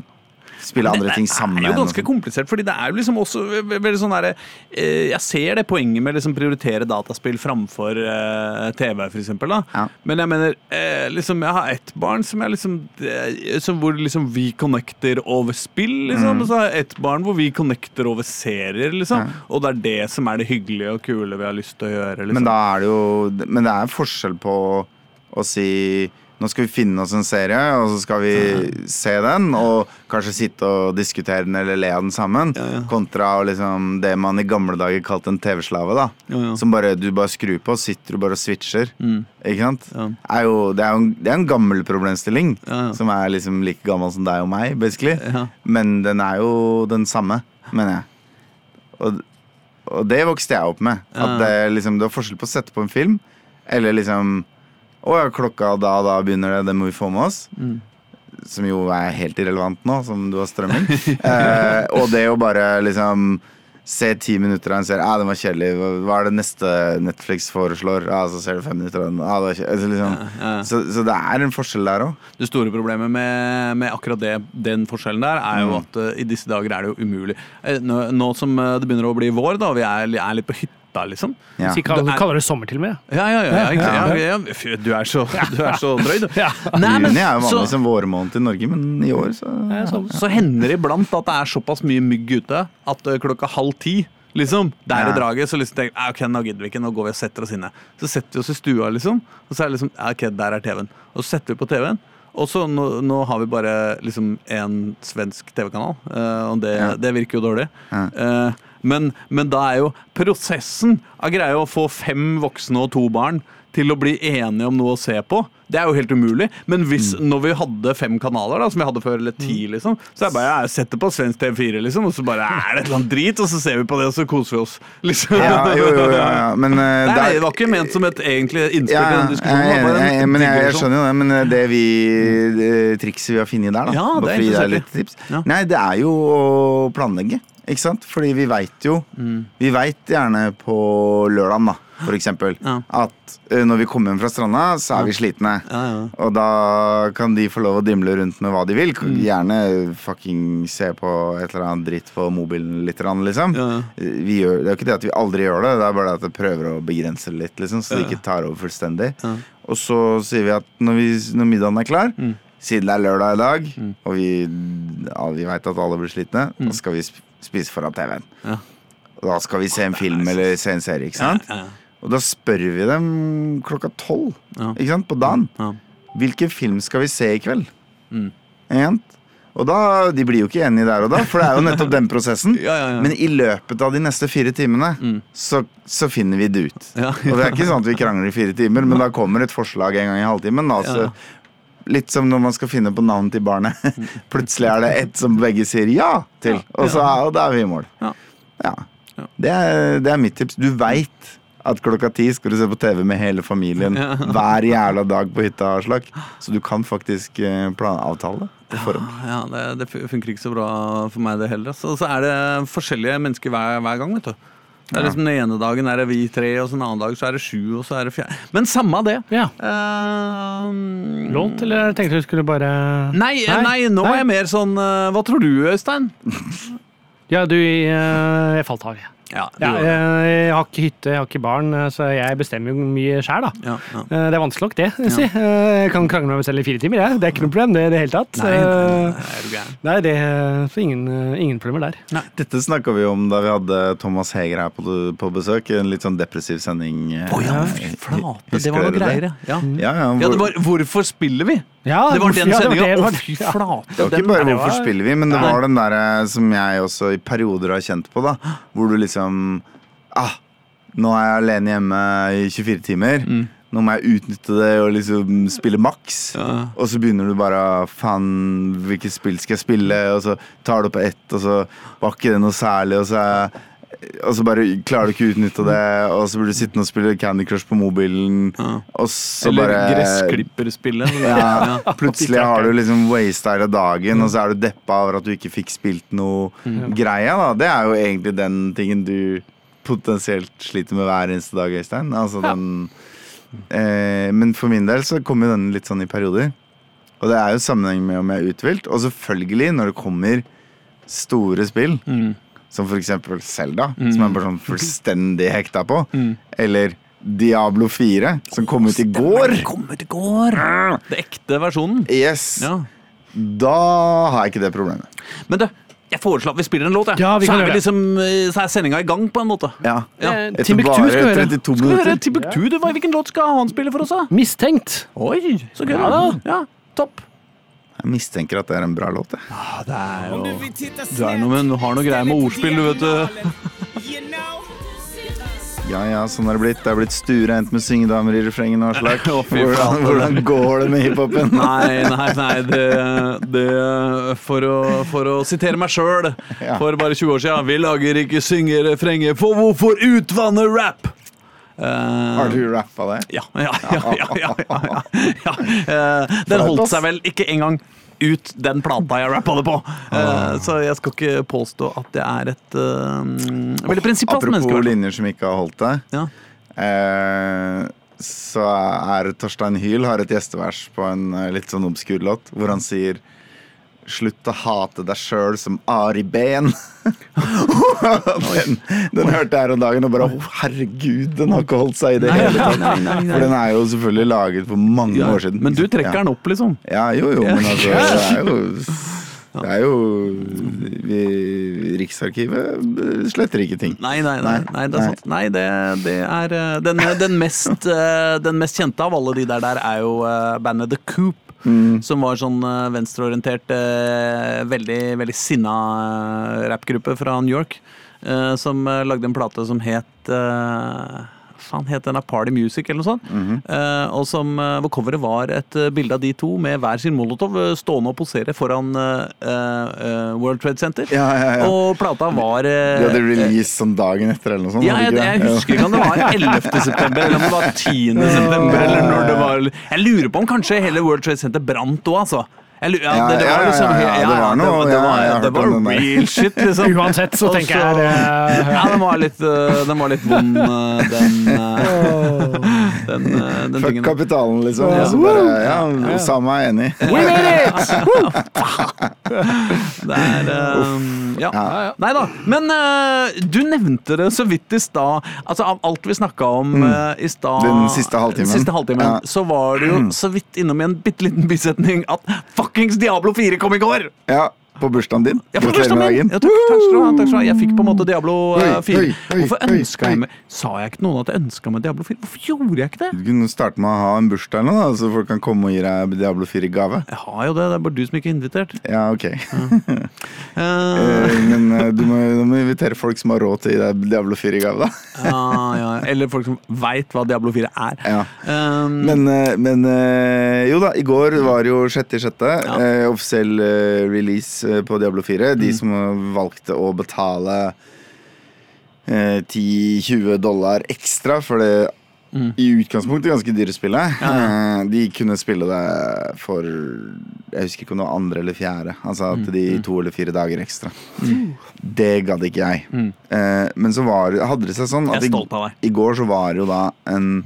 spille andre ting sammen Det er jo ganske komplisert, fordi det er jo liksom også ve- ve- veldig sånn derre eh, Jeg ser det poenget med liksom prioritere dataspill framfor eh, TV, for eksempel, da. Ja. Men jeg mener eh, liksom Jeg har ett barn som jeg liksom som Hvor liksom vi connecter over spill, liksom. Og så har jeg ett barn hvor vi connecter over serier, liksom. Mm. Ja. Og det er det som er det hyggelige og kule vi har lyst til å gjøre. Liksom. Men da er det jo Men det er forskjell på å si nå skal vi finne oss en serie, og så skal vi se den, og kanskje sitte og diskutere den eller le av den sammen, Ja, ja. kontra liksom det man i gamle dager kalte en TV-slave, da. Ja. Som bare du bare skrur på, sitter du bare og switcher. Mm. Ikke sant? Er jo, det, er jo en, det er en gammel problemstilling, som er liksom like gammel som deg og meg, basically. Men den er jo den samme, mener jeg. Og, og det vokste jeg opp med. At det, liksom, det var forskjell på å sette på en film, eller liksom Ja, klokka da og da begynner det, det må vi få med oss. Mm. Som jo er helt irrelevant nå, som du har strømming. eh, og det å bare liksom se ti minutter av en serie. Ah, den var kjedelig. Hva- er det neste Netflix foreslår? Ah, så ser du fem minutter av den. Ah, det. Altså, liksom. ja. så, så det er en forskjell der òg. Det store problemet med, med akkurat det, den forskjellen der, er jo at uh, i disse dager er det jo umulig. Eh, nå, nå som eh, det begynner å bli vår, da, og vi er, er litt på hytta hytta, liksom. Ja. Så kaller, er- kaller det sommer til og med. Ja, ja, ja. ja, ikke sant? ja, ja. Du er så, du er så drøy, du. Ja. Nei, men Juni er jo så, vanligvis en vårmåned i Norge, men i år så er så hender det iblant at det er såpass mye mygg ute at klokka halv ti Liksom, Der Ja. er draget, så liksom tenker jeg "Ah, ok, nå gidder vi ikke, nå går vi og setter oss inne. Så setter vi oss i stua, liksom, og så er det liksom ok, der er TV-en. Og så setter vi på TV-en, og så nå, nå har vi bare liksom en svensk TV-kanal, uh, og det, Ja. det virker jo dårlig. Ja. Eh, men, men da er jo prosessen av greia å få fem voksne og to barn til å bli enige om noe å se på, det er jo helt umulig. Men hvis, Mm. når vi hadde fem kanaler, da, som vi hadde før, eller ti, liksom, så er det bare jeg setter på svensk TV4, liksom, og så bare er det et eller annet drit, og så ser vi på det, og så koser vi oss. Liksom. Ja, jo, jo, ja, ja. Men uh, Nei, der- det var ikke ment som et egentlig innspill ja, i den diskusjonen. jeg, en jeg, men jeg, jeg skjønner jo det, men eh, det vi det trikset vi har funnet der, da Ja, det er i. litt tips. Nei, det er jo å planlegge, ikke sant? Fordi vi veit jo Mm. Vi veit gjerne på lørdagen, da, for eksempel, Ja. at eh, når vi kommer hjem fra stranda, så er vi slitne. Ja, ja. Og da kan de få lov å dimle rundt med hva de vil. Mm. Gjerne fucking se på et eller annet dritt på mobilen litt, liksom. Ja. Vi gjør, det er jo ikke det at vi aldri gjør det, det er bare det at det prøver å begrense det litt, liksom, så det ikke tar over fullstendig. Ja. Og så sier vi at når, vi, når middagen er klar, Mm. siden det er lørdag i dag, og vi, ja, vi veit at alle blir slitne, da skal vi spise foran TV-en. Ja. Og da skal vi se en film eller se en serie, ikke sant? Ja, ja. Og da spør vi dem klokka tolv ikke sant, på dagen. Ja. Hvilken film skal vi se i kveld? Mm. Og da, De blir jo ikke enige der og da, for det er jo nettopp den prosessen. Ja, ja, ja. Men i løpet av de neste fire timene Mm. så, så finner vi det ut. Ja. Og det er ikke sånn at vi krangler i fire timer, men da kommer et forslag en gang i halvtimen. da, så Ja. Litt som når man skal finne på navnet til barnet. Plutselig er det ett som begge sier ja til, og, så, og da er vi i mål. Ja. Ja. Ja. Det, er, det er mitt tips. Du veit at klokka ti skal du se på TV med hele familien Ja. hver jævla dag på hytta. Aslak. Så du kan faktisk planavtale plan avtale det på forhånd. Ja, det, det funker ikke så bra for meg, det heller. Så, så er det forskjellige mennesker hver, hver gang, vet du. Det er liksom Den ene dagen er det vi tre, og så en annen dag så er det sju, og så er det fjerde. Men samme det. Ja. Uh, Lånt, eller tenkte du skulle bare Nei, nei, nå er jeg mer sånn uh, Hva tror du, Øystein? Ja, du, uh, jeg falt av. jeg. Ja, Ja, jeg, jeg har ikke hytte, jeg har ikke barn, eh, så jeg bestemmer jo mye sjæl, da. ja, ja. Eh, Det er vanskelig nok, det. Si. Eh, Jeg kan krangle med meg selv i fire timer, jeg. Det er ikke noe problem, det i det hele tatt. Nei, nei, nei, Eh, er? Nei, det, så ingen, eh, ingen problemer der. Dette snakka vi om da vi hadde Thomas Heger her på, på besøk. En litt sånn depressiv sending. Oh, ja, flate, det var noe greier, ja. ja. Ja, ja, Ja, hvor- det var 'Hvorfor spiller vi?' Ja, Det var den ja, sendinga. Å, fy flate. Det var ikke bare hvorfor spiller vi, men det var den der som jeg også i perioder har kjent på, da. Hvor du liksom Ah, nå er jeg alene hjemme i 24 timer. Mm. Nå må jeg utnytte det og liksom spille maks. Ja. Og så begynner du bare Faen, hvilket spill skal jeg spille? Og så tar du opp ett, og så var ikke det noe særlig, og så er og så bare klarer du ikke å utnytte det, og så blir du sittende og spille Candy Crush på mobilen, Ja. og så Eller bare gressklipperspillet. ja, plutselig har du liksom wasta hele dagen, og så er du deppa over at du ikke fikk spilt noe greia. da Det er jo egentlig den tingen du potensielt sliter med hver eneste dag, Øystein. Altså den eh, Men for min del så kommer den litt sånn i perioder. Og det er jo sammenheng med om jeg er uthvilt. Og selvfølgelig, når det kommer store spill, Mm. Som for eksempel Zelda, som jeg er bare sånn fullstendig hekta på, eller Diablo 4, som kom ut i går. Det ut i går. Det ekte versjonen. Yes. Ja. Da har jeg ikke det problemet. Men du, jeg foreslår at vi spiller en låt. Ja, vi så, kan er liksom, eh, så er sendinga i gang, på en måte. Ja. Ja. Eh, Etter bare skal vi høre. 32 Skal vi høre minutter. Timbuktu? Hvilken låt skal han spille for oss, da? Mistenkt. Oi, så gøy. Ja da. Ja, topp. Jeg mistenker at det er en bra låt. jeg. Ja, det er jo Du er noe, du har noe greier med ordspill, du, vet du. Ja ja, sånn har det blitt. Det er blitt stuereint med syngedamer i refrenget og Aslak. Hvordan, hvordan går det med hiphopen? Nei, nei, nei, det, det for, å, for å sitere meg sjøl for bare 20 år siden Vi lager ikke syngerefrenger, for hvorfor utvanne rap? Har du rappa det? Ja, ja, ja. ja. Eh, den holdt seg vel ikke engang ut den plata jeg rappa det på. Uh, så jeg skal ikke påstå at det er et uh, veldig prinsippfast menneske. Apropos linjer som ikke har holdt det. Ja. Uh, så er Torstein Hyl har et gjestevers på en litt sånn obskur låt, hvor han sier Slutt å hate deg sjøl som Ari Behn. den, den hørte jeg her om dagen og bare oh, herregud, den har ikke holdt seg i det hele tatt. For den er jo selvfølgelig laget for mange Ja, år siden. Men du trekker ja. den opp, liksom. Ja, jo, jo, men altså Det er jo det er jo Riksarkivet sletter ikke ting. Nei, nei, nei, Nei, det er sant. Nei, det, det er eh, den, den, mest, eh, den mest kjente av alle de der, der er jo eh, bandet The Coop. Mm. Som var sånn eh, venstreorientert, eh, veldig, veldig sinna eh, rappgruppe fra New York. eh, Som eh, lagde en plate som het eh, faen het den? Party Music, eller noe sånt. Mm -hmm. uh, og som, eh, hvor coveret var et eh, bilde av de to med hver sin molotov stående og posere foran uh, World Trade Center. Ja, ja, ja. Og plata var De hadde release sånn dagen etter eller noe sånt. ja, jeg, jeg husker ikke om det var 11. september eller om det var 10. september. Eller når det var Jeg lurer på om kanskje hele World Trade Center brant òg, altså. Jeg lurer, ja, Ja, det, det var ja, liksom ja, ja, det var noe, det, det var, det var real shit, liksom. Uansett så tenker tenker jeg det Ja, den var litt, øh, den var litt vond, øh, den Den, den Fuck kapitalen, liksom. Ja. Så bare, ja, Osama er enig. We made it! Det er um, ja. Ja. Nei da. Men uh, du nevnte det så vidt i stad. Altså, av alt vi snakka om uh, i stad Mm. Den siste halvtimen. siste halvtimen, Ja. Så var det jo så vidt innom i en bitte liten bisetning at fuckings Diablo 4 kom i går! Ja, på bursdagen din. Ja, på bursdagen min. Ja, takk, takk skal du ha. Takk skal du ha. Jeg fikk på en måte Diablo øh, 4. oi, oi, Hvorfor ønska jeg meg Sa jeg ikke noen at jeg ønska meg Diablo 4? Hvorfor gjorde jeg ikke det? Du kunne starte med å ha en bursdag eller noe, så folk kan komme og gi deg Diablo 4 i gave. Jeg har jo det, det er bare du som ikke er invitert. Ja, ok. Eh, Eh, Men eh, du må, du må invitere folk som har råd til å gi deg Diablo 4 i gave, da. ja, ja. Eller folk som veit hva Diablo 4 er. Ja. Um, Men, eh, men eh, jo da, i går var jo 6.6. Ja. eh, offisiell eh, release eh, på Diablo 4. Mm. De som valgte å betale eh, 10-20 dollar ekstra for det Mm. i utgangspunktet ganske dyre spillet. eh, De kunne spille det for Jeg husker ikke om det var andre eller fjerde. Altså Mm. at de to eller fire dager ekstra. Det gadd ikke jeg. Mm. Eh, Men så var, hadde det seg sånn at i, i går så var det jo da en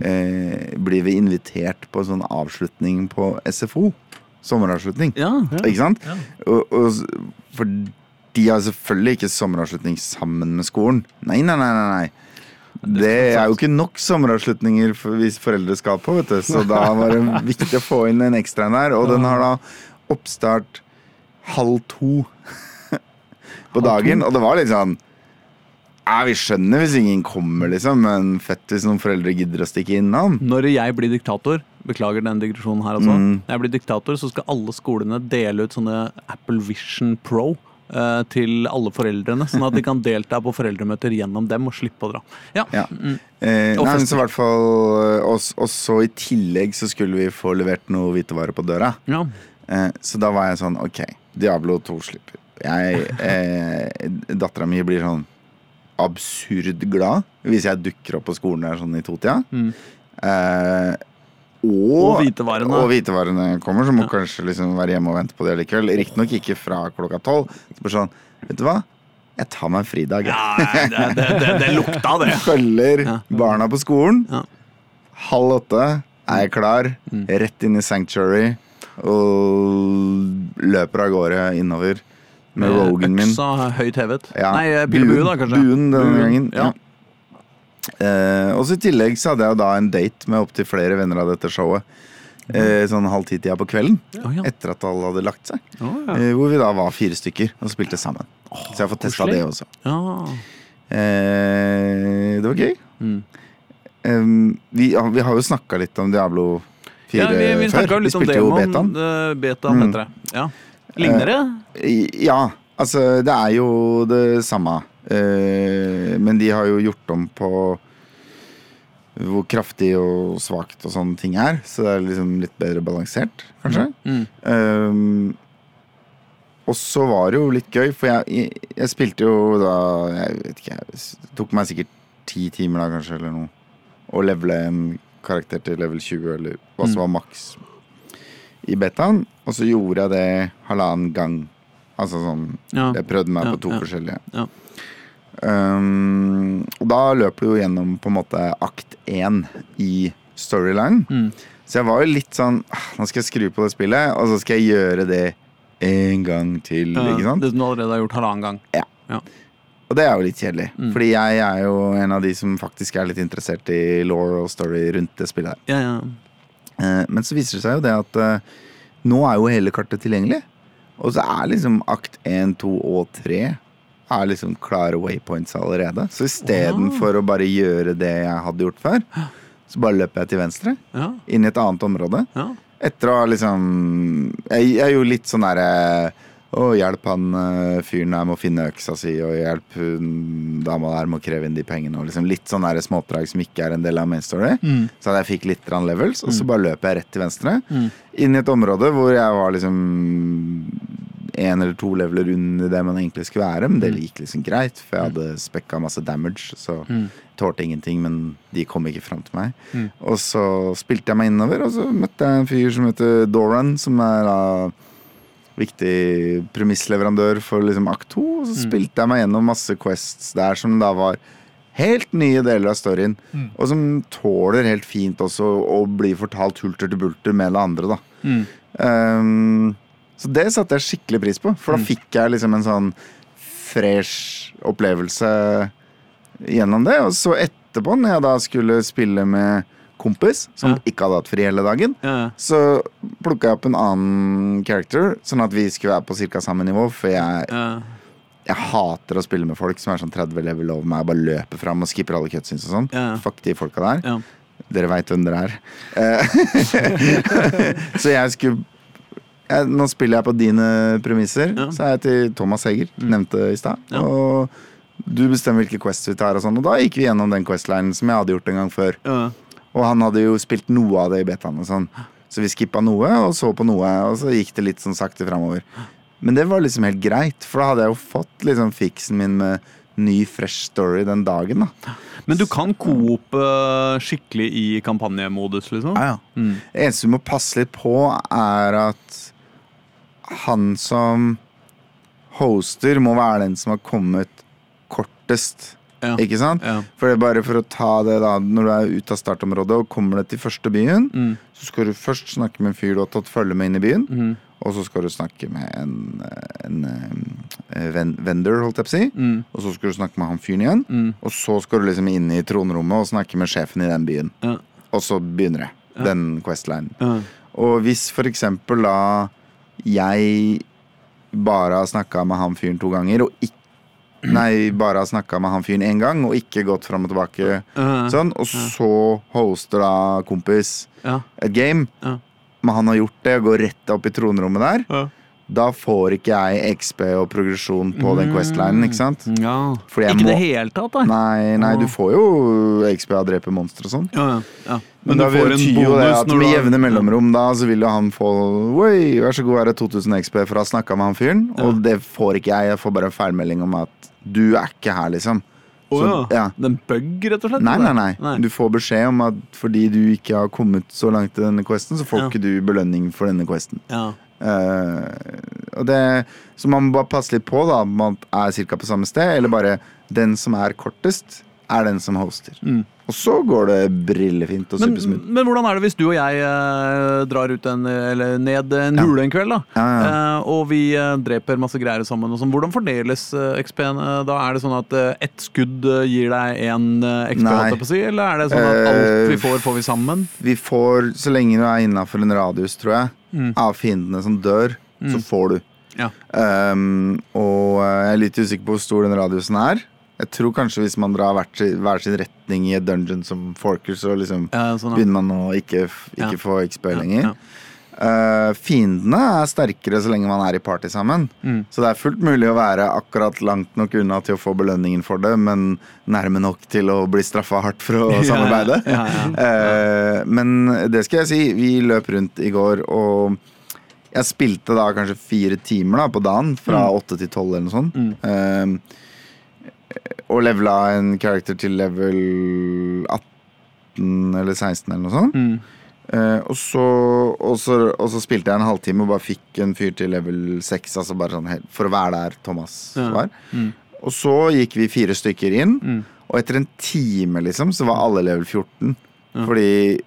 eh, Blir vi invitert på en sånn avslutning på SFO? Sommeravslutning. Ja. Ikke sant? Og, og, for de har selvfølgelig ikke sommeravslutning sammen med skolen. Nei, nei. nei, nei. Det er jo ikke nok sommeravslutninger for, hvis foreldre skal på, vet du. Så da var det viktig å få inn en ekstra en der. Og den har da oppstart halv to på dagen. Og det var litt sånn ja, Vi skjønner hvis ingen kommer, liksom, men fett hvis noen foreldre gidder å stikke innom. Når jeg blir diktator Beklager den digresjonen her altså. Mm. Når jeg blir diktator, så skal alle skolene dele ut sånne Apple Vision Pro eh, til alle foreldrene, sånn at de kan delta på foreldremøter gjennom dem og slippe å dra. Ja. Ja. Mm. Eh, Og nei, så i hvert fall eh, Og og så i tillegg så skulle vi få levert noe hvitevarer på døra. ja. Eh, så da var jeg sånn OK, Diablo 2 slipper. Jeg eh, Dattera mi blir sånn absurd glad hvis jeg dukker opp på skolen der sånn i totida. Mm. Eh, og, Og hvitevarene. Og hvitevarene kommer, så må Ja. kanskje liksom være hjemme og vente på det likevel. Riktignok ikke fra klokka tolv. Sånn, vet du hva? Jeg tar meg en fridag. Ja, det, det, det, det lukta det. Følger Ja. barna på skolen. Ja. Halv åtte er jeg klar. Mm. Rett inn i Sanctuary. Og løper av gårde innover med Rogan min. Øksa høyt hevet. Ja. Nei, eh, pil og bue, da, kanskje. Buen denne Buen, gangen. Ja. Eh, og så i tillegg så hadde jeg da en date med opptil flere venner av dette showet. Eh, sånn halv ti-tida på kvelden. Oh, ja. Etter at alle hadde lagt seg. Oh, ja. Eh, hvor vi da var fire stykker og spilte sammen. så jeg har fått testa det også. Ja. Eh, det var gøy. Mm. Um, vi, vi har jo snakka litt om Diablo 4 ja, vi, vi før. Vi spilte jo betaen. eh, Betaen Mm. heter det. Ja. Ligner det? I- Ja, altså det er jo det samme. Eh, men de har jo gjort om på hvor kraftig og svakt og sånne ting er. Så det er liksom litt bedre balansert, kanskje. Mm. Um, og så var det jo litt gøy, for jeg, jeg, jeg spilte jo da Jeg vet ikke, jeg tok meg sikkert ti timer da, kanskje, eller noe. Å levele en karakter til level 20, eller hva som var maks i betaen. Og så gjorde jeg det halvannen gang. Altså sånn Ja. Jeg prøvde meg Ja, på to ja, forskjellige. ja. Um, og da løper du jo gjennom på en måte akt én i storyline. Mm. Så jeg var jo litt sånn "Ah, Nå skal jeg skru på det spillet, og så skal jeg gjøre det en gang til. Ja, Ikke sant? Det som du allerede har gjort halvannen gang. Og det er jo litt kjedelig. Mm. Fordi jeg er jo en av de som faktisk er litt interessert i law og story rundt det spillet. Ja, ja. Eh, Men så viser det seg jo det at eh, nå er jo hele kartet tilgjengelig. Og så er liksom akt 1, 2 og 3 er liksom klare waypoints allerede. Så istedenfor å bare gjøre det jeg hadde gjort før, så bare løper jeg til venstre, ja, inn i et annet område. ja. Etter å ha liksom Jeg, jeg er jo litt sånn derre Å, hjelp han eh, fyren der med å finne øksa si, og hjelp hun dama der med å kreve inn de pengene. Og liksom litt sånn der småoppdrag som ikke er en del av main story. Mm. Så jeg fikk litt levels, og så bare løper jeg rett til venstre. Mm. Inn i et område hvor jeg var liksom én eller to leveler under det man egentlig skulle være, men det gikk liksom greit, for jeg hadde spekka masse damage, så Mm. tålte ingenting, men de kom ikke fram til meg. Mm. Og så spilte jeg meg innover, og så møtte jeg en fyr som heter Doran, som er da viktig premissleverandør for liksom akt 2, og så Mm. spilte jeg meg gjennom masse quests der som da var helt nye deler av storyen, Mm. og som tåler helt fint også å bli fortalt hulter til bulter med det andre, da. Mm. Um, så det satte jeg skikkelig pris på, for da Mm. fikk jeg liksom en sånn fresh opplevelse gjennom det. Og så etterpå, når jeg da skulle spille med kompis, som Ja. ikke hadde hatt fri hele dagen, Ja, så plukka jeg opp en annen character, sånn at vi skulle være på ca. samme nivå. For jeg, ja. jeg hater å spille med folk som er sånn 30 level over meg og bare løper fram og skipper alle cutscenes og sånn. Fuck de folka der. Dere veit hvem dere er. Eh, så jeg skulle jeg, Nå spiller jeg på dine premisser. Så er jeg til Thomas Heger, nevnte i stad. Og du bestemmer hvilke quests vi tar, og sånn. Og da gikk vi gjennom den questlinen som jeg hadde gjort en gang før. Ja. Og han hadde jo spilt noe av det i betaen og sånn. Så vi skippa noe, og så på noe, og så gikk det litt sånn sakte framover. Men det var liksom helt greit, for da hadde jeg jo fått liksom fiksen min med ny, fresh story den dagen, da. Men du kan coope eh, skikkelig i kampanjemodus, liksom? Ja, ja. Mm. Det eneste du må passe litt på, er at han som hoster, må være den som har kommet kortest. Ja. Ikke sant? Ja. For det er bare for å ta det da Når du er ute av startområdet og kommer deg til første byen, Mm. så skal du først snakke med en fyr du har tatt følge med inn i byen. Mm. Og så skal du snakke med en, en, en ven, vendor, holdt jeg på å si. Mm. Og så skal du snakke med han fyren igjen. Mm. Og så skal du liksom inn i tronrommet og snakke med sjefen i den byen. Ja. Og så begynner det. Den questlinen. Ja. Og hvis for eksempel da jeg bare har snakka med han fyren to ganger, og ikke Nei, bare har snakka med han fyren én gang, og ikke gått fram og tilbake sånn, og så hoster da kompis Ja. et game, Ja. men han har gjort det og går rett opp i tronrommet der, Ja. da får ikke jeg XP og progresjon på den questlinen, ikke sant? Ikke i det hele tatt, da? Nei, nei, du får jo XP av å drepe monstre og sånn. Ja, ja, ja. Men, da en betyr jo det at med jevne mellomrom da, så vil jo han få Oi, vær så god, her er 2000 XP for å ha snakka med han fyren. Og det får ikke jeg. Jeg får bare en feilmelding om at du er ikke her, liksom. Å Så, ja. ja. Det er bug, rett og slett? Nei, nei, nei, nei. Du får beskjed om at fordi du ikke har kommet så langt i denne questen, så får Ja. ikke du belønning for denne questen. Ja. Uh, og det, så man må bare passe litt på da om man er ca. på samme sted, eller bare den som er kortest, er den som hoster. Mm. Og så går det brillefint og Men, supersmooth. men hvordan er det hvis du og jeg eh, drar ut en, eller ned en Ja. hule en kveld, da? Ja, ja. Eh, og vi eh, dreper masse greier sammen. Og sånn. Hvordan fordeles eh, XP-en? eh, da Er det sånn at ett skudd gir deg én XP, holdt si, eller er det sånn at alt vi får, får vi sammen? Vi får, så lenge du er innafor en radius, tror jeg, Mm. av fiendene som dør, så Mm. får du. Ja. Um, og jeg er litt usikker på hvor stor den radiusen er. Jeg tror kanskje hvis man drar hver sin, retning i et dungeon som Forker, så liksom Ja, sånn, ja. begynner man å ikke, ikke Ja. få XP lenger. ja. Uh, fiendene er sterkere så lenge man er i party sammen. Mm. Så det er fullt mulig å være akkurat langt nok unna til å få belønningen for det, men nærme nok til å bli straffa hardt for å samarbeide. ja, ja. Eh, men det skal jeg si, vi løp rundt i går, og jeg spilte da kanskje fire timer da, på dagen, fra Mm. til tolv eller noe sånt. Mm. Eh, og levela en character til level 18 eller 16 eller noe sånt. Mm. Eh, og, så, og, så, og så spilte jeg en halvtime og bare fikk en fyr til level 6, altså bare sånn helt, for å være der Thomas Ja. var. Mm. Og så gikk vi fire stykker inn, Mm. og etter en time liksom så var alle level 14. Ja. Fordi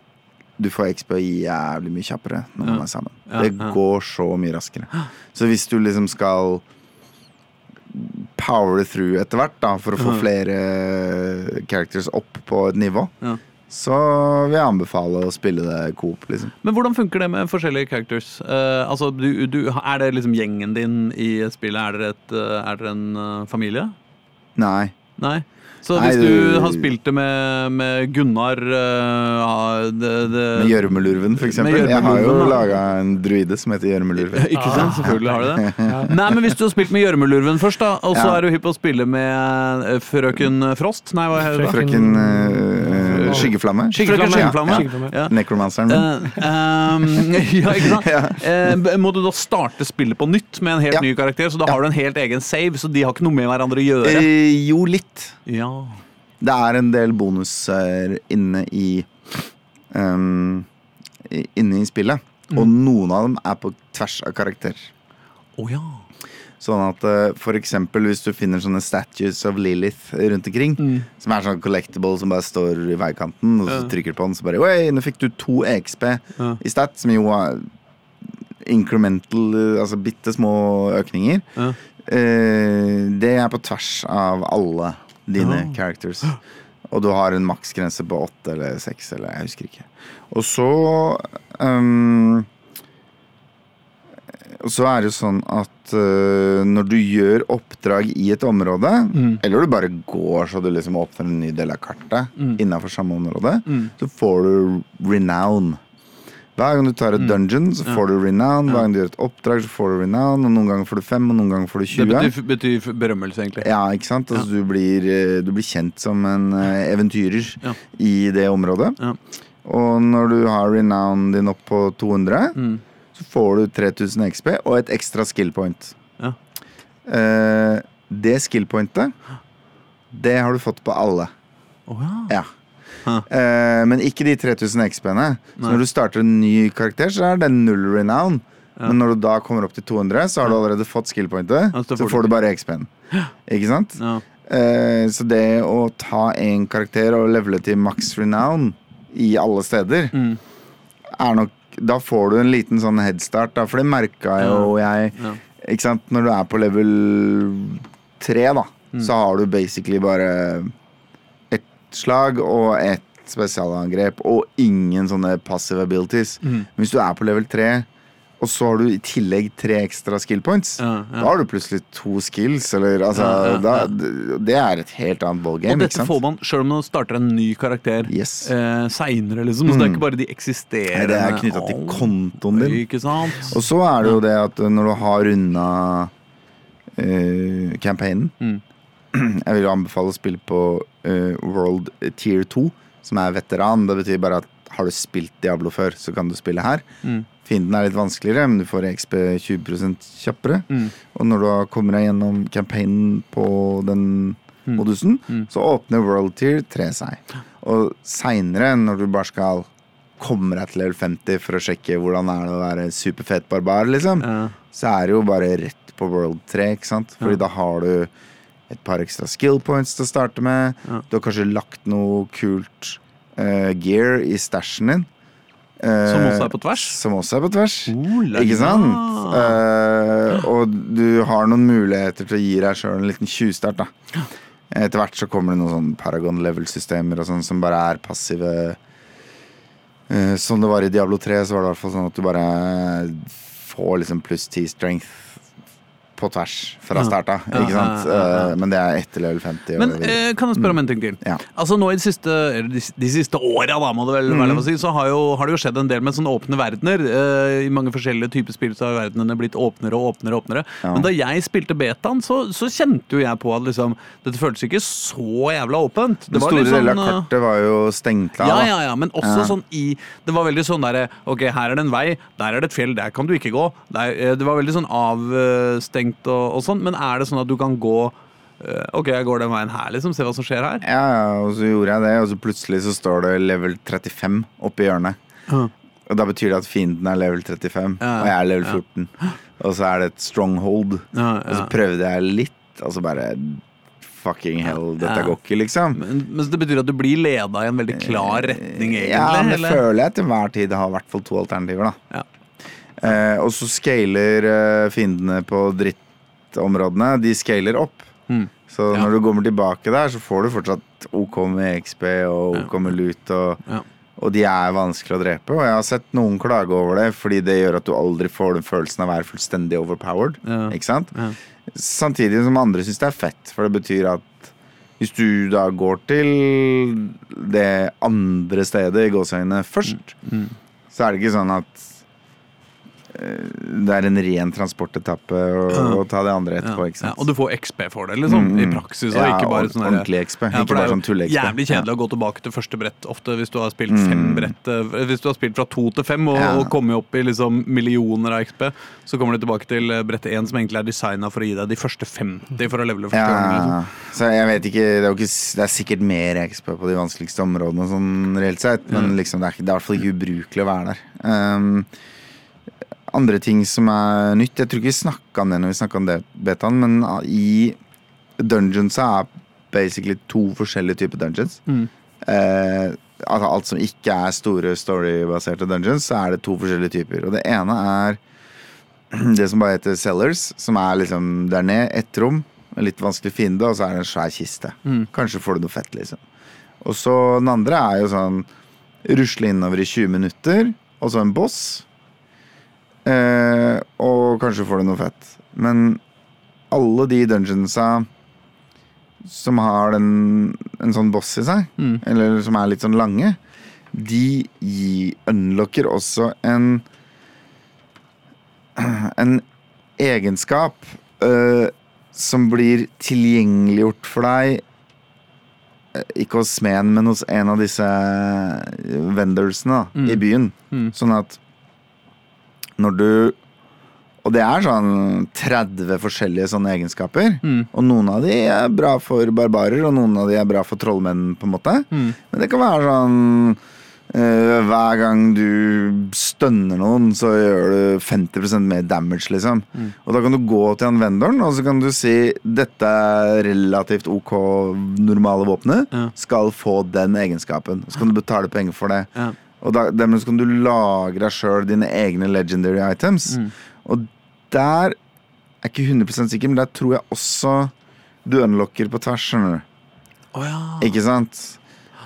du får XP jævlig mye kjappere når man Ja. er sammen. Det går så mye raskere. Så hvis du liksom skal power through etter hvert, da, for å få flere characters opp på et nivå, Ja. så vil jeg anbefale å spille det coop, liksom. Men hvordan funker det med forskjellige characters? Uh, altså, du, du, er det liksom gjengen din i spillet? Er dere, et, eh, er dere en eh, familie? Nei. Nei? Så hvis du du- har spilt det med, med Gunnar eh, ja, det, det, Med Gjørmelurven, eksempel. Jeg har jo laga en druide som heter Gjørmelurven. Ikke sant? Selvfølgelig har du det. Nei, men Hvis du har spilt med Gjørmelurven først, da, og så er du hypp på å spille med eh, frøken Frost Nei, hva heter det? Frøken eh, Skyggeflamme. Skyggeflamme, Skyggeflamme. Skyggeflamme. Ja. Necromanceren. min. Uh, um, ja, ikke sant? Eh, må du da starte spillet på nytt med en helt Ja. ny karakter? Så da Ja. har du en helt egen save, så de har ikke noe med hverandre å gjøre? Uh, jo, litt. Ja. Det er en del bonuser inne i um, Inne i spillet. Og noen av dem er på tvers av karakter. Å ja. Sånn at uh, eksempel hvis du finner sånne statues of Lilith rundt omkring, som er sånn collectible som bare står i veikanten, og så Ja. trykker du på den, så bare Oi, nå fikk du to EXP Ja. i stat, som jo er incremental, altså bitte små økninger. Ja. Uh, det er på tvers av alle dine characters. Og du har en maksgrense på åtte eller seks, eller jeg husker ikke. Og så Og så er det sånn at uh, når du gjør oppdrag i et område, Mm. eller du bare går så du liksom åpner en ny del av kartet Mm. innafor samme område, Mm. så får du renown. Hver gang du tar et Mm. dungeon, så får du renown. Hver gang du gjør et oppdrag, så får du renown. Og noen ganger får du fem, og noen ganger får du Det betyr, betyr berømmelse, egentlig. Ja, ikke sant? Altså, du, blir, eh, du blir kjent som en eh, eventyrer Ja. i det området. Ja. Og når du har renown din opp på 200, Mm. Så får du 3000 XP og et ekstra skill point. Ja. Eh, det skill pointet, det har du fått på alle. Oh, ja. Ja. Eh, men ikke de 3000 XP-ene. Så når du starter en ny karakter, så er det null renown. Ja. Men når du da kommer opp til 200, så har du allerede fått skill pointet. Så får du bare XP-en. Ikke sant? ja. Eh, så det å ta en karakter og levele til max renown i alle steder, Mm. Er nok Da får du en liten sånn headstart, da, for det merka jo jeg. Ja. Ikke sant? Når du er på level tre, da, Mm. så har du basically bare ett slag og ett spesialangrep og ingen sånne passive abilities. Mm. Hvis du er på level tre, og så har du i tillegg tre ekstra skill points, Ja, ja. da har du plutselig to skills, eller altså Ja, da. Det er et helt annet Og ballgame, ikke dette får man sjøl om man starter en ny karakter Yes. eh, seinere, liksom. Så det er Mm. ikke bare de Nei, eksisterende det er knytta til kontoen din. Og så er det jo det at når du har runda eh, campaignen Mm. Jeg vil anbefale å spille på eh, World Tier 2, som er veteran. Det betyr bare at har du spilt Diablo før, så kan du spille her. Mm. Fienden er litt vanskeligere, men du får XP 20 kjappere. Mm. Og når du har kommet deg gjennom campaignen på den Mm. modusen, Mm. så åpner World Tier 3 seg. Og seinere, når du bare skal komme deg til level 50 for å sjekke hvordan er det å være superfet barbar, liksom, Ja. så er det jo bare rett på World 3, ikke sant? Fordi Ja. da har du et par ekstra skill points til å starte med. Ja. Du har kanskje lagt noe kult uh, gear i stashen din. Eh, Som også er på tvers? Som også er på tvers. Ola, Ikke sant? Uh, og du har noen muligheter til å gi deg sjøl en liten tjuvstart, da. Etter hvert så kommer det noen sånn Paragon level-systemer og sånn som bare er passive Uh, Som det var i Diablo 3, så var det i hvert fall sånn at du bare får liksom pluss 10 strength på tvers fra Ja. starta. Ja, ja, ja. Eh, Men det er etter level 50. Men det eh, kan jeg spørre om en ting til? Ja. Altså nå i de siste, de, siste åra, må det vel være lov å si, så har, jo, har det jo skjedd en del med sånne åpne verdener. Eh, I mange forskjellige typer spill så har verdenene blitt åpnere og åpnere. og åpnere. Men da jeg spilte betaen, så, så kjente jo jeg på at liksom, dette føltes ikke så jævla åpent. Det var store deler sånn, av kartet var jo stengt av. ja, ja, ja, men også sånn i Det var veldig sånn derre Ok, her er det en vei, der er det et fjell, der kan du ikke gå. Der, det var veldig sånn avstengt og, og sånn, men er det sånn at du kan gå eh, Ok, jeg går den veien her, liksom. Se hva som skjer her. Ja, og så gjorde jeg det, og så plutselig så står det level 35 oppi hjørnet. Uh. Og da betyr det at fienden er level 35, uh, og jeg er level ja. 14. Og så er det et stronghold. Og så prøvde jeg litt, og så bare fucking hell, dette går ikke, liksom. Men, men det betyr at du blir leda i en veldig klar retning, egentlig? Ja, men det eller? føler jeg til hver tid har i hvert fall to alternativer, da. Ja. Eh, og så scaler eh, fiendene på drittområdene. De scaler opp. Mm. Så Ja. når du kommer tilbake der, så får du fortsatt OK med XP og OK med lut. Og, Ja. og de er vanskelig å drepe. Og jeg har sett noen klage over det, fordi det gjør at du aldri får den følelsen av å være fullstendig overpowered. Ja. Ikke sant? Ja. Samtidig som andre syns det er fett, for det betyr at hvis du da går til det andre stedet i gåseøynene først, Mm. så er det ikke sånn at det er en ren transportetappe å, ta det andre etterpå, Ja. og du får XP for det, liksom, i Mm. praksis. Og Ja, ikke bare sånn ordentlig XP, Ja, ikke bare sånn tulle-XP. Jævlig kjedelig å gå tilbake til første brett ofte hvis du har spilt fem Mm. brett. eh, Hvis du har spilt fra to til fem og, Ja. og kommet opp i liksom millioner av XP, så kommer du tilbake til eh, brett én som egentlig er designa for å gi deg de første 50 for å levele første gang. Liksom. Så jeg vet ikke Det er, ikke, det er sikkert mer XP på de vanskeligste områdene, sånn reelt sett, men liksom, det, er, det er i hvert fall ikke ubrukelig å være der. Um, andre ting som er nytt Jeg tror ikke vi snakka om det når vi snakka om det, betaen, men i dungeons er basically to forskjellige typer dungeons. Mm. Eh, altså alt som ikke er store storybaserte dungeons, så er det to forskjellige typer. Og det ene er det som bare heter Sellers, som er liksom der ned, ett rom, en litt vanskelig fiende, og så er det en svær kiste. Mm. Kanskje får du noe fett, liksom. Og så den andre er jo sånn rusle innover i 20 minutter, og så en boss. Eh, og kanskje får du noe fett. Men alle de dungeonsa som har den, en sånn boss i seg, Mm. eller som er litt sånn lange, de gi, unlocker også en En egenskap øh, som blir tilgjengeliggjort for deg eh, ikke hos smeden, men hos en av disse vendorsene da, Mm. i byen. Mm. Sånn at når du Og det er sånn 30 forskjellige sånne egenskaper. Mm. Og noen av de er bra for barbarer, og noen av de er bra for trollmenn, på en måte. Mm. Men det kan være sånn eh, Hver gang du stønner noen, så gjør du 50% mer damage, liksom. Mm. Og da kan du gå til han vendoren, og så kan du si dette er relativt ok normale våpenet. Ja. Skal få den egenskapen. Så kan du betale penger for det. Ja. Og da, dermed så kan du lage deg sjøl dine egne legendary items. Mm. Og der jeg er ikke 100 sikker, men der tror jeg også du unlocker på tvers. skjønner du Å ja. ikke sant?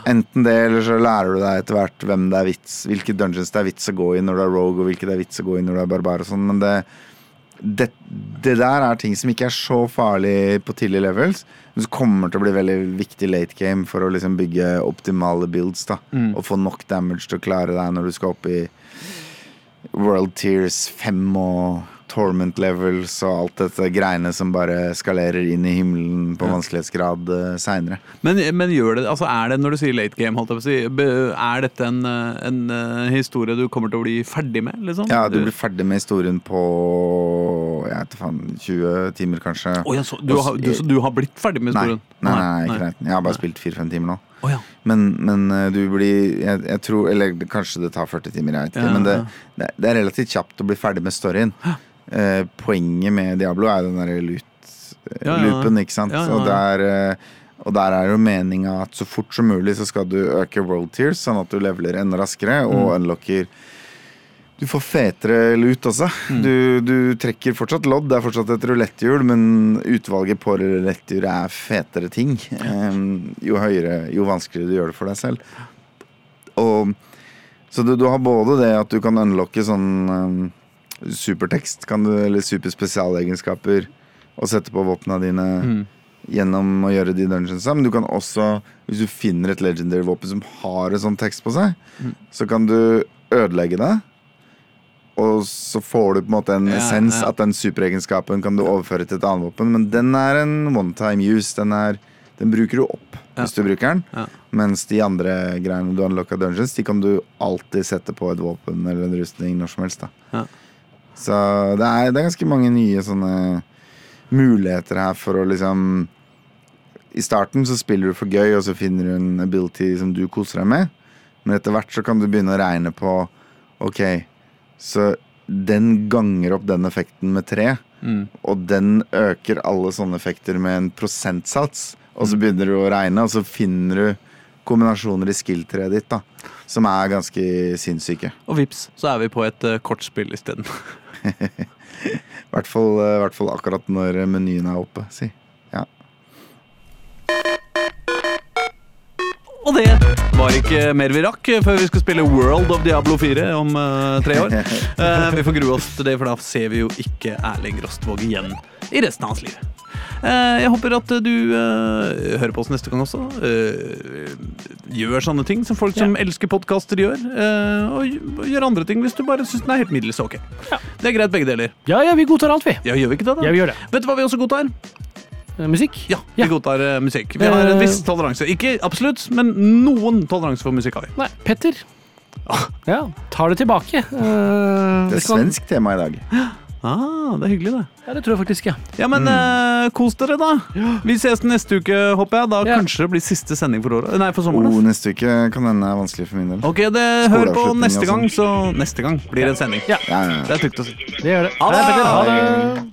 Enten det, eller så lærer du deg etter hvert hvem det er vits Hvilke dungeons det er vits å gå i når du er rogue, og hvilke det er vits å gå i når du er barbar og sånn, men det, det Det der er ting som ikke er så farlig på tidlige levels, men som kommer til å bli veldig viktig late game for å liksom bygge optimale builds, da. Mm. Og få nok damage til å klare deg når du skal opp i World Tears 5 og Torment levels og alt dette greiene som bare skalerer inn i himmelen på vanskelighetsgrad uh, seinere. Men, men gjør det, altså er det, når du sier late game, si, er dette en, eh, en eh, historie du kommer til å bli ferdig med? liksom? Ja, du blir ferdig med historien på jeg vet faen, 20 timer, kanskje. Oh, ja, så, du, har, du, så du har blitt ferdig med Nei, historien? nei, nei, nei, ikke nei. Jeg har bare spilt 4-5 timer nå. Å ja. Men, men eh, du blir jeg, jeg tror Eller kanskje det tar 40 timer, jeg vet ikke. Ja, men det, det, det er relativt kjapt å bli ferdig med storyen. Eh, poenget med Diablo er den derre ja. loot-loopen, ikke sant. Og, der, eh, og der er jo meninga at så fort som mulig så skal du øke world tears, sånn at du leveler enda raskere Mm. og unlocker du får fetere lut også. Mm. Du, du trekker fortsatt lodd, det er fortsatt et ruletthjul, men utvalget på ruletthjulet er fetere ting. Um, jo høyere, jo vanskeligere du gjør det for deg selv. Og, så du, du har både det at du kan unlocke sånn um, supertekst, kan du, eller superspesialegenskaper, og sette på våpna dine Mm. gjennom å gjøre de dungeonsa. Men du kan også, hvis du finner et legendary våpen som har en sånn tekst på seg, Mm. så kan du ødelegge det. Og så får du på en måte en Ja, essens ja. at den superegenskapen kan du overføre til et annet våpen. Men den er en one time use. Den, er, den bruker du opp Ja. hvis du bruker den. Ja. Mens de andre greiene du unlocka dungeons, de kan du alltid sette på et våpen eller en rustning når som helst. Så det er, det er ganske mange nye sånne muligheter her for å liksom I starten så spiller du for gøy, og så finner du en ability som du koser deg med. Men etter hvert så kan du begynne å regne på Ok, så den ganger opp den effekten med tre. Mm. Og den øker alle sånne effekter med en prosentsats. og så begynner du å regne, og så finner du kombinasjoner i skill-treet ditt da, som er ganske sinnssyke. Og vips, så er vi på et uh, kortspill isteden. I hvert fall, uh, hvert fall akkurat når menyen er oppe, si. Ja. Og det var ikke mer vi rakk før vi skal spille World of Diablo 4 om uh, tre år. Uh, vi får grue oss til det, for da ser vi jo ikke Erling Rostvåg igjen i resten av hans liv. Eh, jeg håper at du hører på oss neste gang også. Gjør sånne ting som folk som elsker podkaster gjør. og gjør andre ting hvis du bare syns den er helt middels ok. Det er greit, begge deler. Ja, ja, vi godtar alt, vi. Ja, gjør vi ikke det, da? Ja, vi gjør det. Vet du hva vi også godtar? Eh, Musikk? Ja, vi Ja. godtar uh, musikk. Vi har en Eh, viss toleranse. Ikke absolutt, men noen toleranse for musikk har vi. Nei, Petter. Ja, tar det tilbake. Uh, Det er svensk man... tema i dag. Ah, det er hyggelig, det. Ja, det tror jeg faktisk, ja. Ja, men eh, kos dere, da. Vi ses neste uke, håper jeg. Da Ja. kanskje det blir siste sending for året. Nei, for Oh, sommeren. neste uke kan hende er vanskelig for min del. Ok, det hør på neste gang, sånn. så neste gang blir det en sending. Ja. Ja, ja, ja. Det er trygt å si. Det gjør det. Ha det! Petter. Ha det.